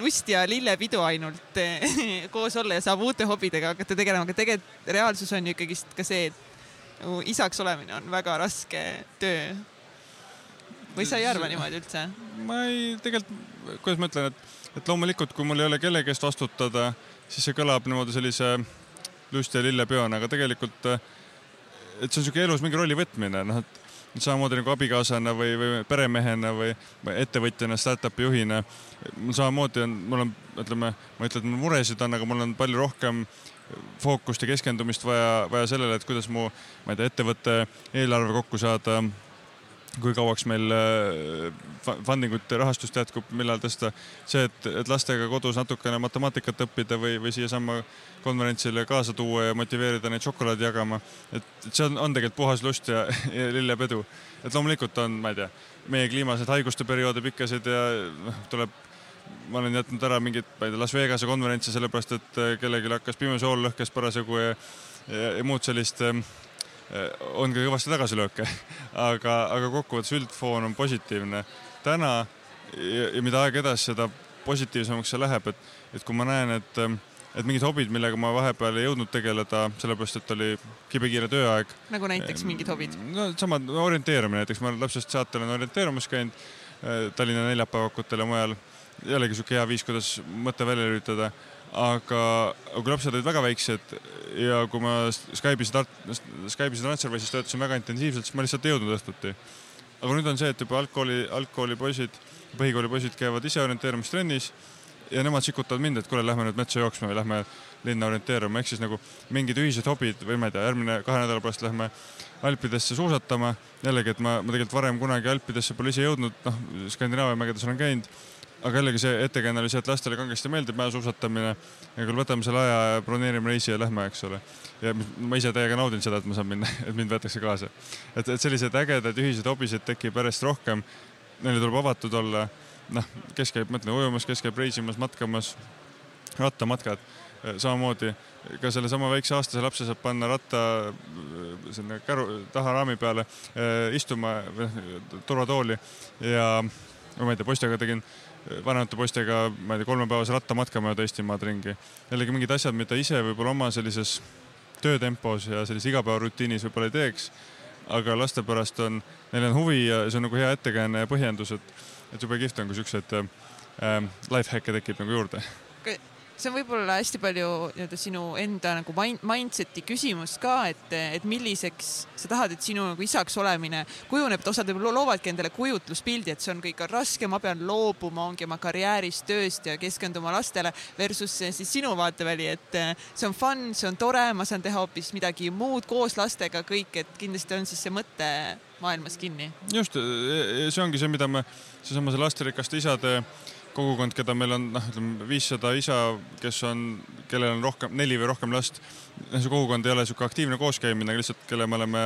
lust ja lillepidu ainult koos olla ja saab uute hobidega hakata tegelema, aga tegelikult reaalsus on ju ikkagist ka see, et nagu isaks olemine on väga raske töö. või sa ei arva niimoodi üldse? ma ei, tegelikult, kuidas ma ütlen, et, et loomulikult, kui mul ei ole kellegi eest vastutada, siis see kõlab niimoodi sellise lust ja lillepeona, aga tegelikult, et see on niisugune elus mingi rolli võtmine, noh, et samamoodi nagu abikaasana või, või peremehena või ettevõtjana, startup'i juhina. mul samamoodi on, mul on, ütleme, ma ei ütle, et mul muresid on, aga mul on palju rohkem fookust ja keskendumist vaja, vaja sellele, et kuidas mu, ma ei tea, ettevõtte eelarve kokku saada kui kauaks meil äh, funding ut rahastust jätkub, millal tõsta. see, et, et lastega kodus natukene matemaatikat õppida või, või siiasamma konverentsile kaasa tuua ja motiveerida neid šokolaadi jagama. et, et see on, on tegelikult puhas lust ja, ja lillepedu. et loomulikult on, ma ei tea, meie kliimas neid haiguste perioode pikkasid ja noh, tuleb ma olen jätnud ära mingit, ma ei tea, Las Vegase konverentsi sellepärast, et äh, kellelgi hakkas pimesool lõhkes parasjagu ja, ja, ja muud sellist Äh, on ka kõvasti tagasilööke, aga, aga kokkuvõttes üldfoon on positiivne. täna ja, ja mida aeg edasi, seda positiivsemaks see läheb, et, et kui ma näen, et, et mingid hobid, millega ma vahepeal ei jõudnud tegeleda, sellepärast et oli kibekiire tööaeg. nagu näiteks mingid hobid? no samad, orienteerumine näiteks, ma lapsest saati olen orienteerumas käinud äh, Tallinna neljapäevakutel ja mujal. jällegi sihuke hea viis, kuidas mõte välja lülitada aga kui lapsed olid väga väiksed ja kui ma Skype'is, Skype'is Transferwise'is töötasin väga intensiivselt, siis ma lihtsalt ei jõudnud õhtuti. aga nüüd on see, et juba algkooli, algkoolipoisid, põhikoolipoisid käivad ise orienteerumistrennis ja nemad sikutavad mind, et kuule, lähme nüüd metsa jooksma või lähme linna orienteeruma, ehk siis nagu mingid ühised hobid või ma ei tea, järgmine kahe nädala pärast lähme Alpidesse suusatama. jällegi, et ma, ma tegelikult varem kunagi Alpidesse pole ise jõudnud, noh, Skandinaavia mägedes olen käinud aga jällegi see ettekäänne oli see, et lastele kangesti meeldib mäesuusatamine ja küll võtame selle aja ja broneerime reisi ja lähme, eks ole. ja ma ise täiega naudin seda, et ma saan minna, et mind võetakse kaasa. et, et selliseid ägedaid ühiseid hobisid tekib järjest rohkem. Neile tuleb avatud olla. noh, kes käib, ma ütlen, ujumas, kes käib reisimas, matkamas, rattamatkad samamoodi ka sellesama väikse aastase lapse saab panna ratta sinna käru taha raami peale istuma turvatooli ja ma ei tea, poistega tegin vanemate poistega, ma ei tea, kolmepäevase rattamatka mööda Eestimaad ringi. jällegi mingid asjad, mida ise võib-olla oma sellises töötempos ja sellises igapäevarutiinis võib-olla ei teeks. aga laste pärast on, neil on huvi ja see on nagu hea ettekäänne ja põhjendus, et, et jube kihvt on, kui siukseid äh, life hack'e tekib nagu juurde see on võib-olla hästi palju nii-öelda sinu enda nagu mindset'i küsimus ka, et, et milliseks sa tahad, et sinu nagu isaks olemine kujuneb, et osad võib-olla loovadki endale kujutluspildi, et see on kõik on raske, ma pean loobuma, ongi oma karjäärist, tööst ja keskenduma lastele versus siis sinu vaateväli, et see on fun, see on tore, ma saan teha hoopis midagi muud koos lastega, kõik, et kindlasti on siis see mõte maailmas kinni. just, see ongi see, mida me, seesama see lasterikaste isade kogukond, keda meil on noh, ütleme viissada isa, kes on, kellel on rohkem, neli või rohkem last. see kogukond ei ole niisugune aktiivne kooskäimine, lihtsalt kelle me oleme,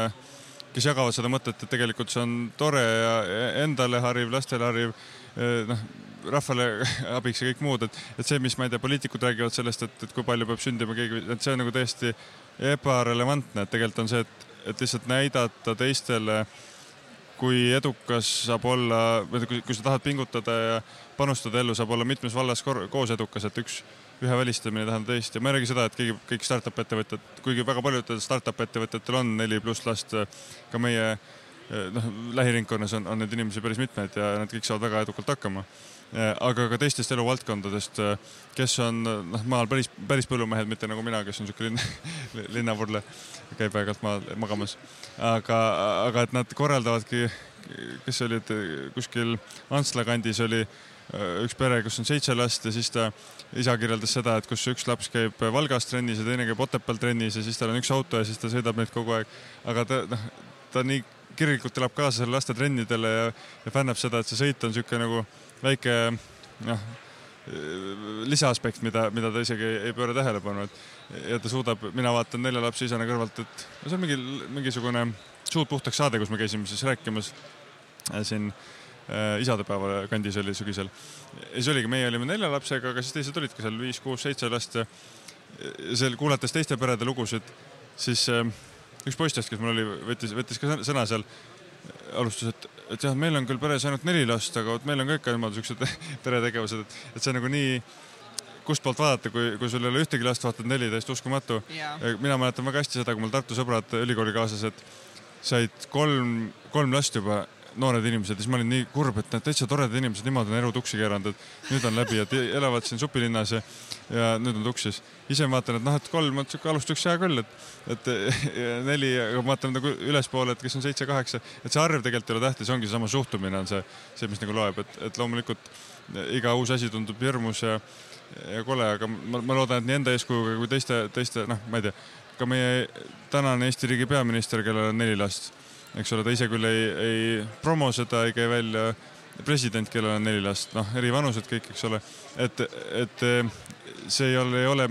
kes jagavad seda mõtet, et tegelikult see on tore ja endale hariv, lastele hariv, eh, noh, rahvale abiks ja kõik muud, et, et see, mis ma ei tea, poliitikud räägivad sellest, et, et kui palju peab sündima keegi, et see on nagu täiesti ebarelevantne, et tegelikult on see, et, et lihtsalt näidata teistele kui edukas saab olla, või kui, kui sa tahad pingutada ja panustada ellu, saab olla mitmes vallas koos edukas, et üks, ühe välistamine tähendab teist. Ja ma ei räägi seda, et keegi, kõik startup ettevõtted, kuigi väga paljudel startup ettevõtetel on neli pluss last, ka meie noh, lähiringkonnas on, on neid inimesi päris mitmeid ja nad kõik saavad väga edukalt hakkama aga ka teistest eluvaldkondadest, kes on noh, maal päris, päris põllumehed, mitte nagu mina, kes on niisugune linn, linnavurle, käib aeg-ajalt maal magamas. aga, aga et nad korraldavadki, kes olid kuskil Antsla kandis oli äh, üks pere, kus on seitse last ja siis ta, isa kirjeldas seda, et kus üks laps käib Valgas trennis ja teine käib Otepääl trennis ja siis tal on üks auto ja siis ta sõidab neid kogu aeg. aga ta noh, ta nii kirglikult elab kaasa laste trennidele ja, ja fännab seda, et see sõit on niisugune nagu väike noh, lisaaspekt, mida, mida ta isegi ei, pööra tähelepanu, et ja ta suudab, mina vaatan nelja lapse isana kõrvalt, et see on mingi, mingisugune suud puhtaks saade, kus me käisime siis rääkimas äh, siin äh, isadepäeva kandis oli sügisel. ja siis oligi, meie olime nelja lapsega, aga siis teised olid ka seal viis, kuus, seitse last ja seal kuulates teiste perede lugusid, siis äh, üks poistest, kes mul oli, võttis, võttis ka sõna seal, alustas, et et jah, meil on küll peres ainult neli last, aga vot meil on ka ikka niimoodi siuksed peretegevused, et, et see on nagu nii kustpoolt vaadata, kui, kui sul ei ole ühtegi last, vaatad neli, täiesti uskumatu. mina mäletan väga hästi seda, kui mul Tartu sõbrad, ülikoolikaaslased said kolm, kolm last juba noored inimesed ja siis ma olin nii kurb, et need täitsa toredad inimesed, niimoodi on elu tuksi keeranud, et nüüd on läbi, et elavad siin supilinnas ja, ja nüüd on tuksis. ise vaatan, et noh, et kolm on siuke alustuseks hea küll, et, et neli, aga vaatan nagu ülespoole, et kes on seitse-kaheksa, et see arv tegelikult ei ole tähtis, ongi seesama suhtumine on see, see, mis nagu loeb, et, et loomulikult iga uus asi tundub hirmus ja, ja kole, aga ma, ma loodan, et nii enda eeskujuga kui teiste, teiste, noh, ma ei tea, ka meie tänane Eesti riigi peaminister, kellel on neli last eks ole, ta ise küll ei, ei promo seda, ei käi välja, president, kellel on neli last, noh, eri vanused kõik, eks ole, et, et see ei ole, ei ole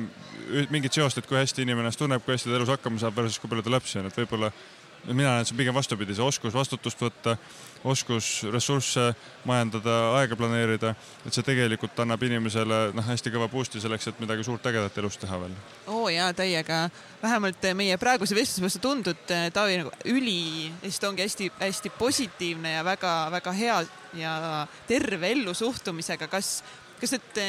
mingit seost, et kui hästi inimene ennast tunneb, kui hästi ta elus hakkama saab versus kui palju ta lapsi on, et võib-olla mina näen, et see on pigem vastupidi, see oskus vastutust võtta oskus ressursse majandada, aega planeerida, et see tegelikult annab inimesele noh, hästi kõva boost'i selleks, et midagi suurt ägedat elus teha veel. oo oh, jaa, täiega. vähemalt meie praeguse vestluse põhjal tundud, Taavi, nagu üli, lihtsalt ongi hästi-hästi positiivne ja väga-väga hea ja terve ellusuhtumisega. kas, kas nüüd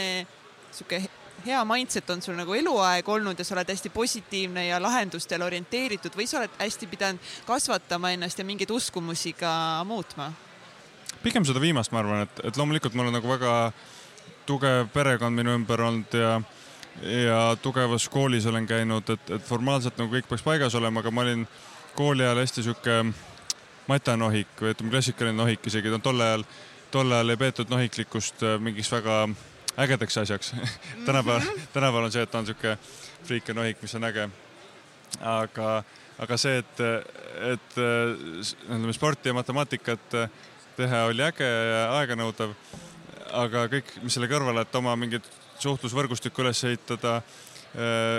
sihuke hea mindset on sul nagu eluaeg olnud ja sa oled hästi positiivne ja lahendustele orienteeritud või sa oled hästi pidanud kasvatama ennast ja mingeid uskumusi ka muutma? pigem seda viimast, ma arvan, et, et loomulikult mul on nagu väga tugev perekond minu ümber olnud ja ja tugevas koolis olen käinud, et, et formaalselt nagu kõik peaks paigas olema, aga ma olin kooli ajal hästi sihuke matanohik või ütleme, klassikaline nohik isegi, tol ajal, tol ajal ei peetud nohiklikkust mingiks väga ägedaks asjaks tänapäeval, tänapäeval on see, et ta on niisugune friik ja nohik, mis on äge. aga, aga see, et, et ütleme sporti ja matemaatikat teha oli äge ja aeganõudev. aga kõik, mis selle kõrvale, et oma mingit suhtlusvõrgustikku üles ehitada,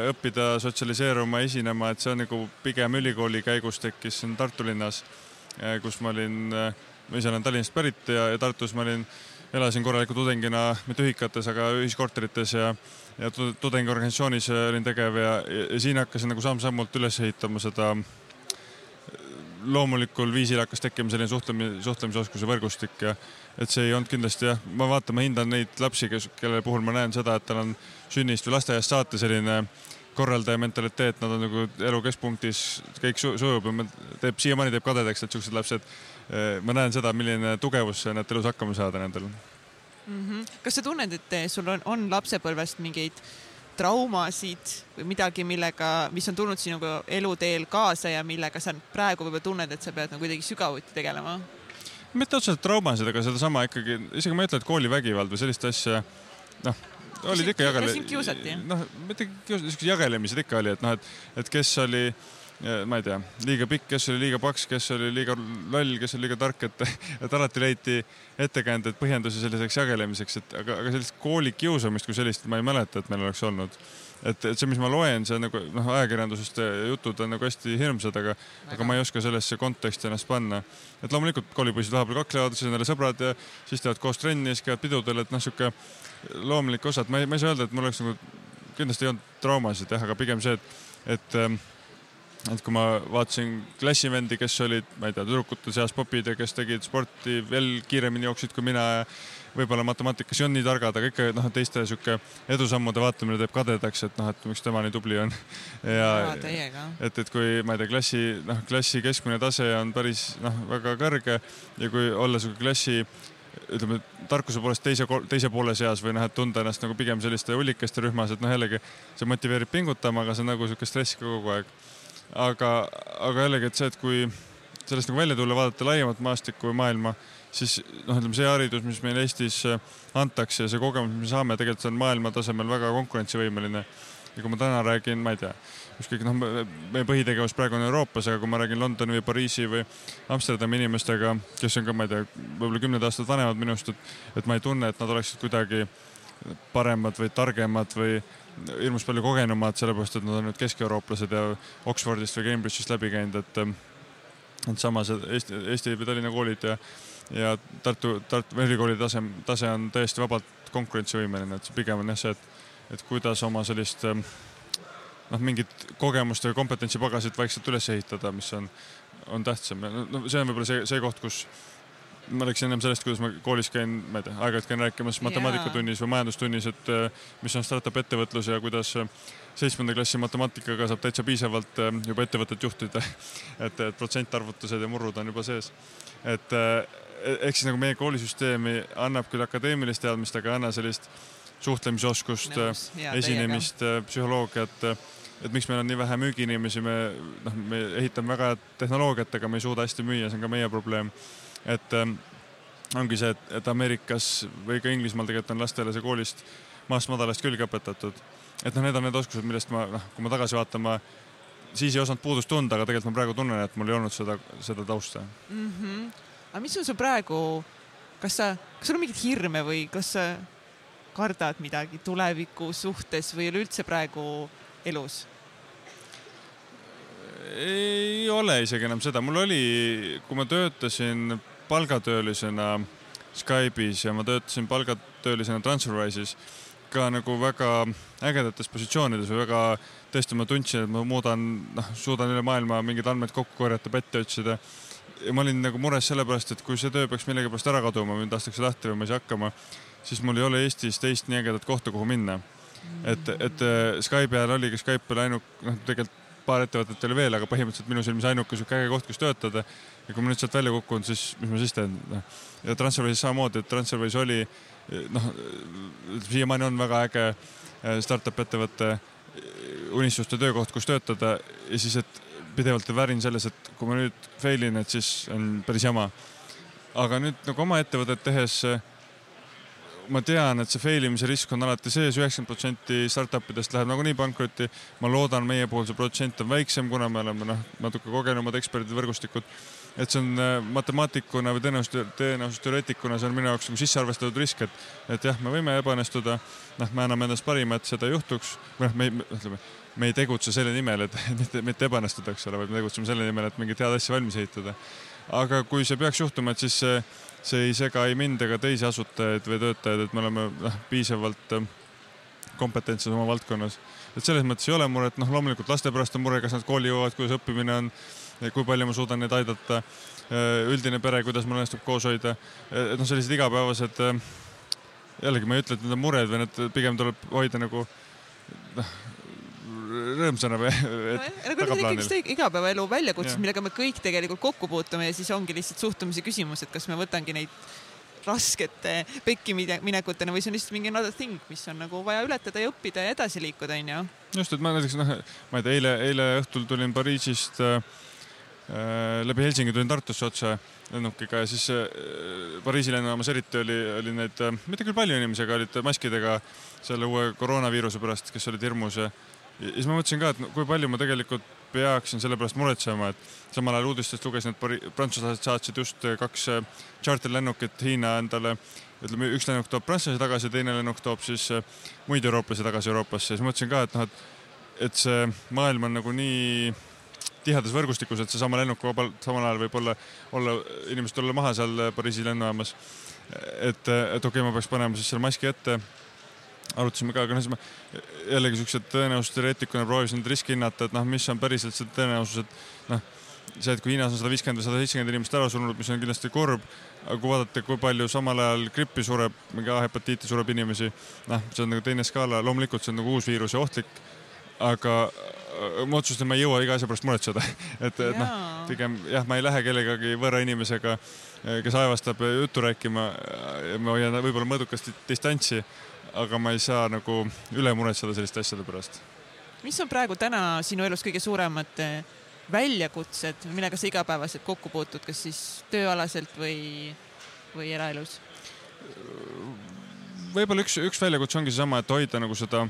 õppida sotsialiseeruma, esinema, et see on nagu pigem ülikooli käigus tekkis siin Tartu linnas, kus ma olin, ma ise olen Tallinnast pärit ja, ja Tartus ma olin elasin korraliku tudengina, mitte ühikates, aga ühiskorterites ja, ja tudengiorganisatsioonis olin tegev ja, ja siin hakkasin nagu samm-sammult üles ehitama seda loomulikul viisil hakkas tekkima selline suhtlemise, suhtlemisoskuse võrgustik ja et see ei olnud kindlasti jah, ma vaatan, ma hindan neid lapsi, kes, kelle puhul ma näen seda, et tal on sünnist või lasteaiast saati selline korraldaja mentaliteet, nad on nagu elu keskpunktis, kõik sujub ja teeb, siiamaani teeb kadedaks, et siuksed lapsed Äh, ma näen seda, milline tugevus need elus hakkama saada nendel mm. -hmm. kas sa tunned, et sul on, on lapsepõlvest mingeid traumasid või midagi, millega, mis on tulnud sinuga eluteel kaasa ja millega sa praegu võib-olla tunned, et sa pead nagu kuidagi sügavuti tegelema? mitte otseselt traumasid, aga sedasama ikkagi, isegi ma ei ütle, et koolivägivald või sellist asja, noh, olid ikka jagele-. noh, mitte kiusati, siuksed jagelemised ikka oli, et noh, et, et kes oli äh, ma ei tea, liiga pikk, kes oli liiga paks, kes oli liiga loll, kes oli liiga tark, et, et alati leiti ettekäändeid, põhjendusi selliseks jagelemiseks, et aga, aga sellist koolikiusamist kui sellist ma ei mäleta, et meil oleks olnud. et, et see, mis ma loen, see nagu noh, ajakirjandusest jutud on nagu hästi hirmsad, aga, aga ma ei oska sellesse konteksti ennast panna. et loomulikult koolipoisid vahepeal kaklevad, siis on jälle sõbrad ja siis teevad koos trenni ja siis käivad pidudel, et noh, sihuke loomulik osa, et ma ei, ma ei saa öelda, et mul oleks nagu kindlasti ei olnud traumasid jah, aga pigem see, et, et ähm, et kui ma vaatasin klassivendi, kes olid, ma ei tea, tüdrukute seas popid ja kes tegid sporti veel kiiremini jooksid kui mina ja võib-olla matemaatikas ei olnud nii targad, aga ikka noh, teiste sihuke edusammude vaatamine teeb kadedaks, et noh, et miks tema nii tubli on. ja et, et kui ma ei tea, klassi noh, klassi keskmine tase on päris noh, väga kõrge ja kui olla sihuke klassi ütleme tarkuse poolest teise, teise poole seas või noh, et tunda ennast nagu pigem selliste ullikeste rühmas, et noh, jällegi see motiveerib pingutama, aga see on nagu sihuke stress ka kogu aeg. aga, aga jällegi, et see, et kui sellest nagu välja tulla, vaadata laiemat maastikku või maailma, siis noh, ütleme see haridus, mis meil Eestis äh, antakse, see kogemus, mis me saame, tegelikult see on maailma tasemel väga konkurentsivõimeline. ja kui ma täna räägin, ma ei tea ükskõik noh, meie põhitegevus praegu on Euroopas, aga kui ma räägin Londoni või Pariisi või Amsterdami inimestega, kes on ka, ma ei tea, võib-olla kümneid aastaid vanemad minust, et, et ma ei tunne, et nad oleksid kuidagi paremad või targemad või hirmus palju kogenumad, sellepärast et nad on nüüd keskeuroopalased ja Oxfordist või Cambridge'ist läbi käinud, et et samas Eesti, Eesti või Tallinna koolid ja, ja Tartu, Tartu ülikooli tase, tase on täiesti vabalt konkurentsivõimeline, et pigem on jah see, et, et kuidas oma sellist äh, noh, mingit kogemust või kompetentsipagasit vaikselt üles ehitada, mis on, on tähtsam. no see on võib-olla see, see koht, kus ma rääkisin ennem sellest, kuidas ma koolis käin, ma ei tea, aeg-ajalt käin rääkimas matemaatikatunnis või majandustunnis, et äh, mis on startup ettevõtlus ja kuidas äh, seitsmenda klassi matemaatikaga saab täitsa piisavalt äh, juba ettevõtet juhtida. et, et protsentarvutused ja murrud on juba sees. et ehk siis nagu meie koolisüsteemi annab küll akadeemilist teadmist, aga ei anna sellist suhtlemisoskust, esinemist, psühholoogiat et miks meil on nii vähe müügiinimesi, me noh, me ehitame väga head tehnoloogiat, aga me ei suuda hästi müüa, see on ka meie probleem. et ähm, ongi see, et, et Ameerikas või ka Inglismaal tegelikult on lastele see koolist maast madalast külge õpetatud. et noh, need on need oskused, millest ma noh, kui ma tagasi vaatan, ma siis ei osanud puudust tunda, aga tegelikult ma praegu tunnen, et mul ei olnud seda, seda tausta mm. -hmm. aga mis on sul praegu, kas sa, kas sul on mingeid hirme või kas sa kardad midagi tuleviku suhtes või üleüldse praegu elus? ei ole isegi enam seda, mul oli, kui ma töötasin palgatöölisena Skype'is ja ma töötasin palgatöölisena Transferwise'is ka nagu väga ägedates positsioonides või väga, tõesti ma tundsin, et ma muudan, noh, suudan üle maailma mingeid andmeid kokku korjata, pätte otsida. ja ma olin nagu mures sellepärast, et kui see töö peaks millegipärast ära kaduma või lastakse lahti või ma ei saa hakkama, siis mul ei ole Eestis teist nii ägedat kohta, kuhu minna. et, et Skype'i ajal oligi, Skype oli ainult, noh, tegelikult paar ettevõtet oli veel, aga põhimõtteliselt minu silmis ainuke sihuke äge koht, kus töötada. ja kui ma nüüd sealt välja kukun, siis mis ma siis teen, noh. ja Transferwise'is samamoodi, et Transferwise oli noh, siiamaani on väga äge eh, startup ettevõtte eh, unistuste töökoht, kus töötada ja siis, et pidevalt värin selles, et kui ma nüüd fail in, et siis on päris jama. aga nüüd nagu oma ettevõtet tehes ma tean, et see fail imise risk on alati sees, üheksakümmend protsenti startup idest läheb nagunii pankrotti. ma loodan, meie puhul see protsent on väiksem, kuna me oleme noh, natuke kogenumad eksperdid, võrgustikud. et see on äh, matemaatikuna või tõenäosus, tõenäosusteoreetikuna, see on minu jaoks nagu sisse arvestatud risk, et, et jah, me võime ebaõnnestuda. noh, me anname endast parima, et seda ei juhtuks. või noh, me ütleme, me ei tegutse selle nimel, et mitte, mitte ebaõnnestuda, eks ole, vaid me tegutseme selle nimel, et mingit head asja valmis ehitada. Aga kui see peaks juhtuma, et siis see see ei sega ei mind ega teisi asutajaid või töötajaid, et me oleme noh, piisavalt äh, kompetentsed oma valdkonnas. et selles mõttes ei ole muret, noh, loomulikult laste pärast on mure, kas nad kooli jõuavad, kuidas õppimine on, kui palju ma suudan neid aidata, äh, üldine pere, kuidas mul õnnestub koos hoida, et noh, sellised igapäevased, äh, jällegi ma ei ütle, et need on mured või need pigem tuleb hoida nagu noh, rõõmsana või no, tagaplaanil. igapäevaelu väljakutsed, millega me kõik tegelikult kokku puutume ja siis ongi lihtsalt suhtumise küsimus, et kas me võtangi neid raskete pekkiminekutena või see on lihtsalt mingi another thing, mis on nagu vaja ületada ja õppida ja edasi liikuda, onju. just, et ma näiteks noh, ma ei tea, eile, eile õhtul tulin Pariisist äh, äh, läbi Helsingi tulin Tartusse otse lennukiga ja siis äh, Pariisi lennujaamas eriti oli, oli neid äh,, mitte küll palju inimesi, aga olid maskidega selle uue koroonaviiruse pärast, kes olid hirmus ja ja siis ma mõtlesin ka, et kui palju ma tegelikult peaksin selle pärast muretsema, et samal ajal uudistest lugesin, et prantslased saatsid just kaks tšarterlennukit eh, Hiina endale. ütleme, üks lennuk toob prantslasi tagasi, teine lennuk toob siis eh, muid eurooplasi tagasi Euroopasse siis mõtlesin ka, et noh, et, et see maailm on nagu nii tihedas võrgustikus, et seesama lennuk vabalt samal ajal võib olla, olla, inimesed olla maha seal Pariisi lennujaamas. et, et okei okay,, ma peaks panema siis selle maski ette arutasime ka, aga noh, siis ma jällegi siukse tõenäosusteoreetikuna proovisin neid riske hinnata, et noh, mis on päriselt see tõenäosus, et noh, see, et kui Hiinas on sada viiskümmend või sada seitsekümmend inimest ära surnud, mis on kindlasti kurb, aga kui vaadata, kui palju samal ajal grippi sureb, mingi A-hepatiiti sureb inimesi, noh, see on nagu teine skaala, loomulikult see on nagu uus viirus ja ohtlik, aga ma otsustasin, ma ei jõua iga asja pärast muretseda, et, et noh, pigem jah, ma ei lähe kellegagi võõra inimesega, kes aevastab juttu rääkima ma hoian võib-olla mõõdukast distantsi, aga ma ei saa nagu üle muretseda selliste asjade pärast. mis on praegu täna sinu elus kõige suuremad väljakutsed, millega sa igapäevaselt kokku puutud, kas siis tööalaselt või, või eraelus? võib-olla üks, üks väljakutse ongi seesama, et hoida nagu seda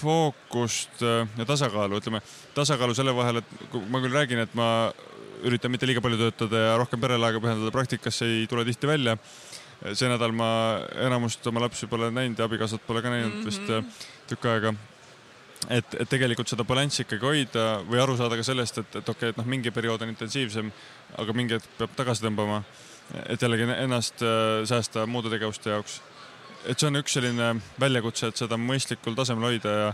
fookust äh, ja tasakaalu, ütleme tasakaalu selle vahel, et ma küll räägin, et ma üritan mitte liiga palju töötada ja rohkem perele aega pühendada, praktikasse ei tule tihti välja. See nädal ma enamust oma lapsi pole näinud ja abikaasat pole ka näinud mm -hmm. vist äh, tükk aega et, et tegelikult seda balanssi ikkagi hoida või aru saada ka sellest, et, et okei okay,, et noh, mingi periood on intensiivsem, aga mingi hetk peab tagasi tõmbama. et jällegi ennast äh, säästa muude tegevuste jaoks. et see on üks selline väljakutse, et seda mõistlikul tasemel hoida ja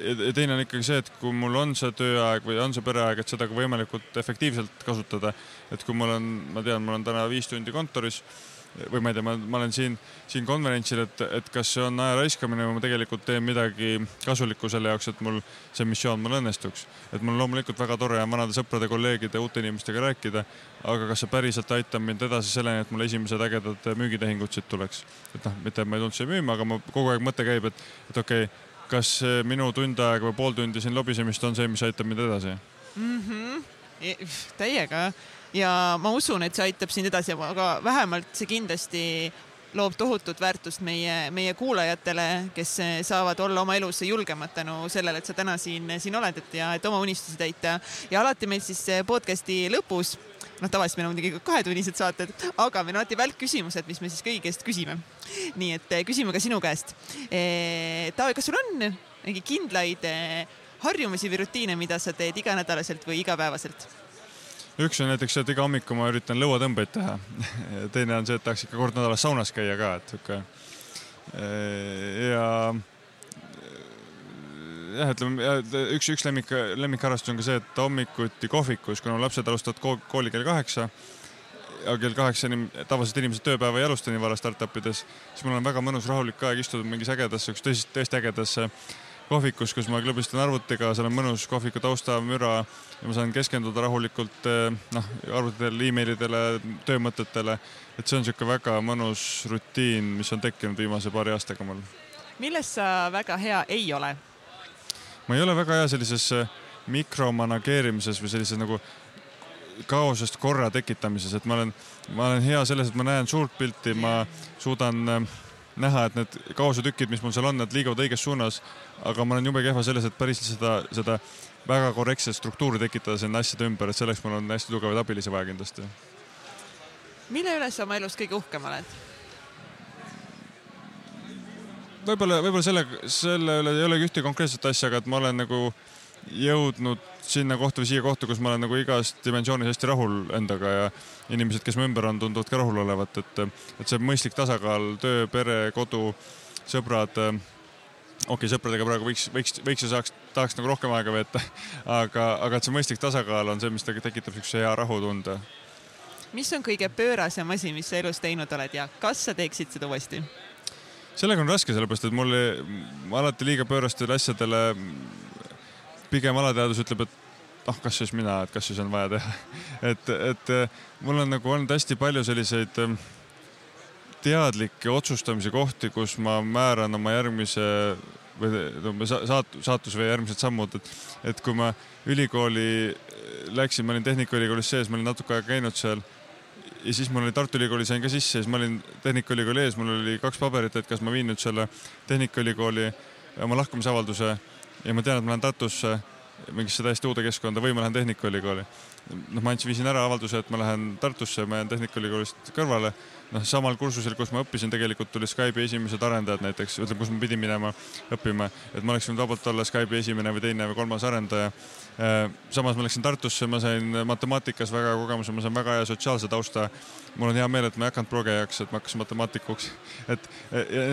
ja teine on ikkagi see, et kui mul on see tööaeg või on see pereaeg, et seda ka võimalikult efektiivselt kasutada. et kui mul on, ma tean, mul on täna viis tundi kontoris või ma ei tea, ma, ma olen siin, siin konverentsil, et, et kas see on aja raiskamine või ma tegelikult teen midagi kasulikku selle jaoks, et mul see missioon mul õnnestuks. et mul loomulikult väga tore on vanade sõprade, kolleegide, uute inimestega rääkida, aga kas see päriselt aitab mind edasi selleni, et mul esimesed ägedad müügitehingud siit tuleks. et noh, mitte ma ei tulnud siia müüma, aga ma kogu aeg mõte käib, et, et okei okay,, kas minu tund aega või pool tundi siin lobisemist on see, mis aitab mind edasi mm? -hmm. täiega ja ma usun, et see aitab sind edasi, aga vähemalt see kindlasti loob tohutut väärtust meie, meie kuulajatele, kes saavad olla oma elus julgemad tänu sellele, et sa täna siin, siin oled, et ja et oma unistusi täita. ja alati meil siis podcast'i lõpus, noh, tavaliselt meil on muidugi kahetunnised saated, aga meil on alati välkküsimused, mis me siis kõigi käest küsime. nii et eh, küsime ka sinu käest. Eh, Taavi, kas sul on mingi kindlaid eh, harjumusi või rutiine, mida sa teed iganädalaselt või igapäevaselt? Üks on näiteks see, et iga hommiku ma üritan lõuatõmbeid teha. teine on see, et tahaks ikka kord nädalas saunas käia ka, et sihuke. ja jah, ütleme üks, üks lemmik, lemmikharrastus on ka see, et hommikuti kohvikus, kuna lapsed alustavad kooli kell kaheksa ja kell kaheksa inim, tavaliselt inimesed tööpäeva ei alusta nii vara startup ides, siis mul on väga mõnus rahulik aeg istuda mingis ägedas, siukses tõesti, tõesti ägedas kohvikus, kus ma klõbistan arvutiga, seal on mõnus kohviku taustamüra ja ma saan keskenduda rahulikult eh, noh, arvutitele, emailidele, töömõtetele. et see on niisugune väga mõnus rutiin, mis on tekkinud viimase paari aastaga mul. milles sa väga hea ei ole? ma ei ole väga hea sellises eh, mikromanageerimises või sellises nagu kaosest korra tekitamises, et ma olen, ma olen hea selles, et ma näen suurt pilti, ma suudan äh, näha, et need kaosetükid, mis mul seal on, need liiguvad õiges suunas. aga ma olen jube kehva selles, et päris seda, seda väga korrektset struktuuri tekitada sinna asjade ümber, et selleks mul on hästi tugevaid abilisi vaja kindlasti. mille üle sa oma elus kõige uhkem oled? võib-olla, võib-olla selle, selle üle ei olegi ühte konkreetset asja, aga et ma olen nagu jõudnud sinna kohta või siia kohta, kus ma olen nagu igas dimensioonis hästi rahul endaga ja inimesed, kes mu ümber on, tunduvad ka rahul olevat, et, et see mõistlik tasakaal, töö, pere, kodu, sõbrad. okei okay,, sõpradega praegu võiks, võiks, võiks ja saaks, tahaks nagu rohkem aega veeta, aga, aga et see mõistlik tasakaal on see, mis tekitab niisuguse hea rahutunde. mis on kõige pöörasem asi, mis sa elus teinud oled ja kas sa teeksid seda uuesti? sellega on raske, sellepärast et mul alati liiga pöörastele asjadele pigem alateadus ütleb, et noh, kas siis mina, et kas siis on vaja teha. et, et eh, mul on nagu olnud hästi palju selliseid eh, teadlikke otsustamise kohti, kus ma määran oma järgmise või saat-, saatus või järgmised sammud, et, et kui ma ülikooli läksin, ma olin Tehnikaülikoolis sees, ma olin natuke aega käinud seal ja siis mul oli Tartu Ülikooli sain ka sisse, siis ma olin Tehnikaülikooli ees, mul oli kaks paberit, et kas ma viin nüüd selle Tehnikaülikooli oma lahkumisavalduse ja ma tean, et ma lähen Tartusse mingisse täiesti uude keskkonda või ma lähen Tehnikaülikooli. noh, ma andsin, viisin ära avalduse, et ma lähen Tartusse, ma jään Tehnikaülikoolist kõrvale noh, samal kursusel, kus ma õppisin, tegelikult tulid Skype'i esimesed arendajad näiteks, ütleme, kus ma pidin minema õppima, et ma oleksin võinud vabalt olla Skype'i esimene või teine või kolmas arendaja. Äh, samas ma läksin Tartusse, ma sain matemaatikas väga hea kogemuse, ma sain väga hea sotsiaalse tausta. mul on hea meel, et ma ei hakanud progejaks, et ma hakkasin matemaatikuks. et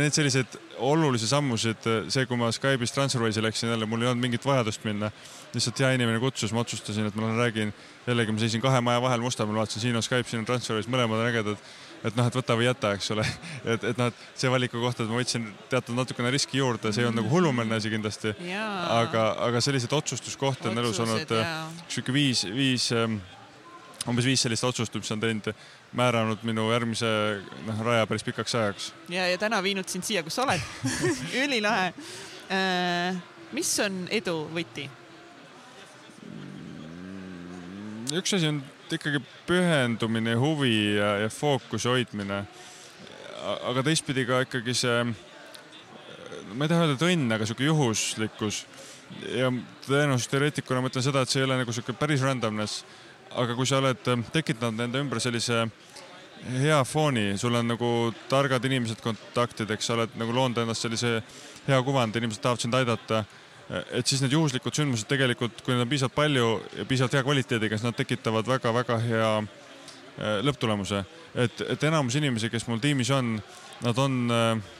need selliseid olulisi sammusid, see, kui ma Skype'ist Transferwise'i läksin jälle, mul ei olnud mingit vajadust minna. lihtsalt hea inimene kutsus, ma otsustasin, et ma lähen räägin. jällegi ma seisin kahe maja vahel Mustamäel, vaatasin, siin on Skype, siin on Transferwise, mõlemad on ägedad et noh, et võta või jäta, eks ole. et, et noh, et see valiku koht, et ma võtsin teatud natukene riski juurde, see ei olnud nagu hullumeelne asi kindlasti. aga, aga selliseid otsustuskohti on elus olnud sihuke viis, viis, ähm, umbes viis sellist otsust, mis on teinud, määranud minu järgmise noh, raja päris pikaks ajaks. ja, ja täna viinud sind siia, kus sa oled ülilahe äh,. mis on edu võti? üks asi on ikkagi pühendumine, huvi ja, ja fookuse hoidmine. aga teistpidi ka ikkagi see, ma ei taha öelda, et õnn, aga sihuke juhuslikkus. ja tõenäosusteoreetikuna ma ütlen seda, et see ei ole nagu sihuke päris randomness. aga kui sa oled tekitanud enda ümber sellise hea fooni, sul on nagu targad inimesed kontaktideks, sa oled nagu loonud endast sellise hea kuvandi, inimesed tahavad sind aidata et siis need juhuslikud sündmused tegelikult, kui neid on piisavalt palju ja piisavalt hea kvaliteediga, siis nad tekitavad väga-väga hea äh, lõpptulemuse. et, et enamus inimesi, kes mul tiimis on, nad on äh,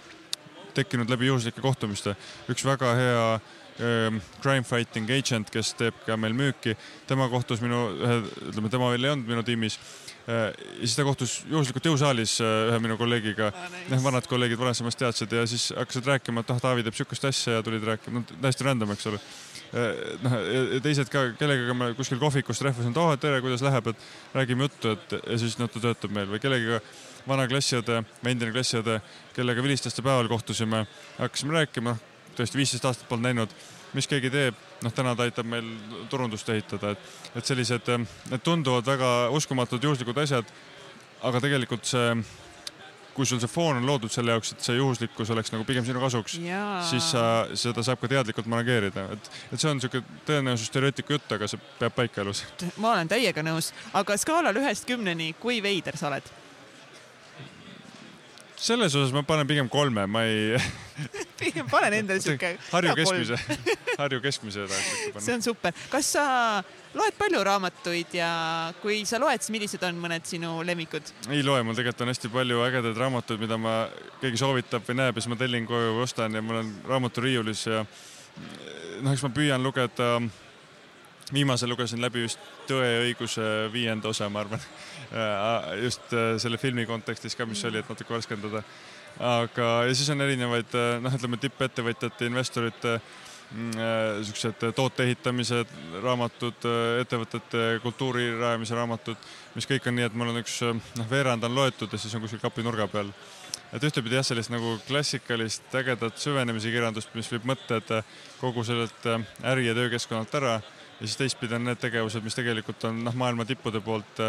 tekkinud läbi juhuslike kohtumiste. üks väga hea äh, crime fighting agent, kes teeb ka meil müüki, tema kohtus minu ühe, ütleme, tema veel ei olnud minu tiimis Äh, ja siis ta kohtus juhuslikult jõusaalis äh, ühe minu kolleegiga. Ah,, noh vanad kolleegid varasemast teadsid ja siis hakkasid rääkima, et ah, Taavi teeb sihukest asja ja tulid rääkima, no täiesti random, eks ole. Äh, noh, ja teised ka, kellegagi ma kuskil kohvikus trehvasin, et oh tere, kuidas läheb, et räägime juttu, et ja siis noh, ta töötab meil. Või kellegiga vana klassiõde, endine klassiõde, kellega vilistlaste päeval kohtusime, hakkasime rääkima, noh tõesti viisteist aastat polnud näinud mis keegi teeb, noh, täna ta aitab meil turundust ehitada, et, et sellised, need tunduvad väga uskumatud juhuslikud asjad. aga tegelikult see, kui sul see foon on loodud selle jaoks, et see juhuslikkus oleks nagu pigem sinu kasuks, siis sa, seda saab ka teadlikult manageerida, et, et see on niisugune tõenäosus stereotüüpi jutt, aga see peab paika elus. ma olen täiega nõus, aga skaalal ühest kümneni, kui veider sa oled? selles osas ma panen pigem kolme, ma ei pigem panen endale siuke. Harju keskmise, Harju keskmise tahaks. see on super. kas sa loed palju raamatuid ja kui sa loed, siis millised on mõned sinu lemmikud? ei loe, mul tegelikult on hästi palju ägedaid raamatuid, mida ma, keegi soovitab või näeb ja siis ma tellin koju või ostan ja mul on raamaturiiulis ja noh, eks ma püüan lugeda viimasel lugesin läbi just Tõe ja õiguse viienda osa, ma arvan. Äh, just äh, selle filmi kontekstis ka, mis oli, et natuke värskendada. Aga, ja siis on erinevaid äh, noh, ütleme tippettevõtjate, investorite mm, siuksed toote ehitamise raamatud, ettevõtete kultuuri rajamise raamatud, mis kõik on nii, et mul on üks noh, veerand on loetud ja siis on kuskil kapi nurga peal. et ühtepidi jah, sellist nagu klassikalist ägedat süvenemise kirjandust, mis viib mõtted kogu sellelt äri- ja töökeskkonnalt ära ja siis teistpidi on need tegevused, mis tegelikult on noh, maailma tippude poolt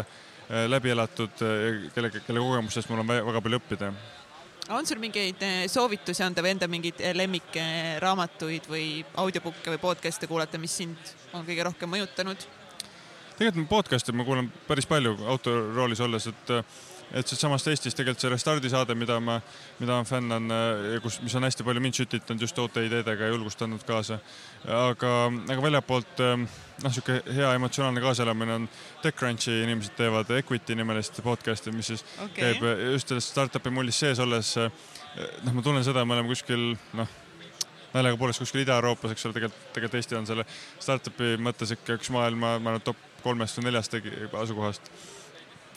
läbi elatud, kelle, kelle kogemustest mul on väga palju õppida. On sul mingeid äh, soovitusi anda või enda mingeid lemmikraamatuid või audiobook'e või podcast'e kuulata, mis sind on kõige rohkem mõjutanud? tegelikult podcast'e ma kuulan päris palju autoroolis olles, et et siitsamast Eestist tegelikult see Restardi saade, mida ma, mida ma fännan ja kus, mis on hästi palju mind sütitanud just uute ideedega ja julgustanud kaasa. aga, aga väljapoolt noh, sihuke hea emotsionaalne kaasaelamine on TechCrunchi inimesed teevad Equity nimelist podcast'i, mis siis okay. käib just selles startup'i mullis sees olles. noh, ma tunnen seda, me oleme kuskil noh naljaga poolest kuskil Ida-Euroopas, eks ole, tegelikult, tegelikult Eesti on selle startup'i mõttes ikka üks maailma, ma arvan, top kolmest või neljast asukohast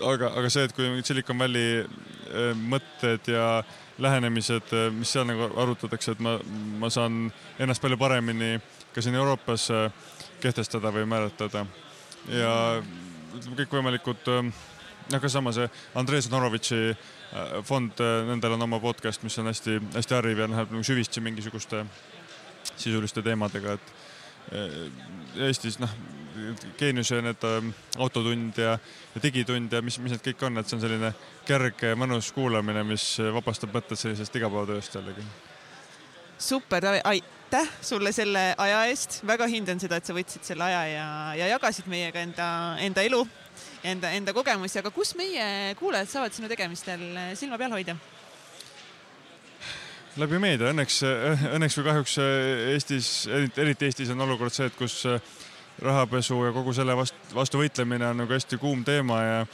aga, aga see, et kui mingid Silicon Valley äh, mõtted ja lähenemised, äh, mis seal nagu arutatakse, et ma, ma saan ennast palju paremini ka siin Euroopas äh, kehtestada või määratleda. ja ütleme kõikvõimalikud, noh, ka sama see Andrei Zonorovitši fond, nendel on oma podcast, mis on hästi-hästi hariv ja läheb nagu süvitsi mingisuguste sisuliste teemadega, et Eestis noh, geeniuse need ähm, autotund ja, ja digitund ja mis, mis need kõik on, et see on selline kerge, mõnus kuulamine, mis vabastab mõtted sellisest igapäevatööst jällegi. super, aitäh sulle selle aja eest, väga hindan seda, et sa võtsid selle aja ja, ja jagasid meiega enda, enda elu enda, enda kogemusi, aga kus meie kuulajad saavad sinu tegemistel silma peal hoida? läbi meedia, õnneks, õnneks või kahjuks Eestis, eriti Eestis on olukord see, et kus rahapesu ja kogu selle vastu, vastu võitlemine on nagu hästi kuum teema ja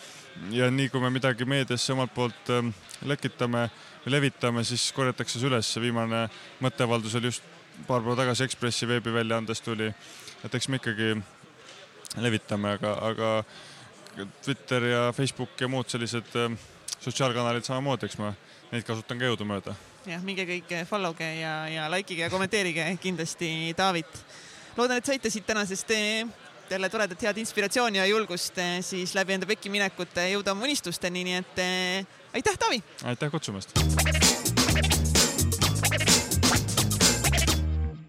ja nii kui me midagi meediasse omalt poolt ähm, lekitame levitame, siis korjatakse see üles. viimane mõtteavaldus oli just paar päeva tagasi Ekspressi veebiväljaandes tuli, et eks me ikkagi levitame, aga, aga Twitter ja Facebook ja muud sellised ähm, sotsiaalkanalid samamoodi, eks ma neid kasutan ka jõudumööda. jah, minge kõik follow ge ja, ja likeige ja kommenteerige kindlasti Taavit. Loodan, et saite siit tänasest jälle toredat head inspiratsiooni ja julgust eh, siis läbi enda pekki minekute jõuda oma unistusteni, nii et eh, aitäh, Taavi! aitäh kutsumast!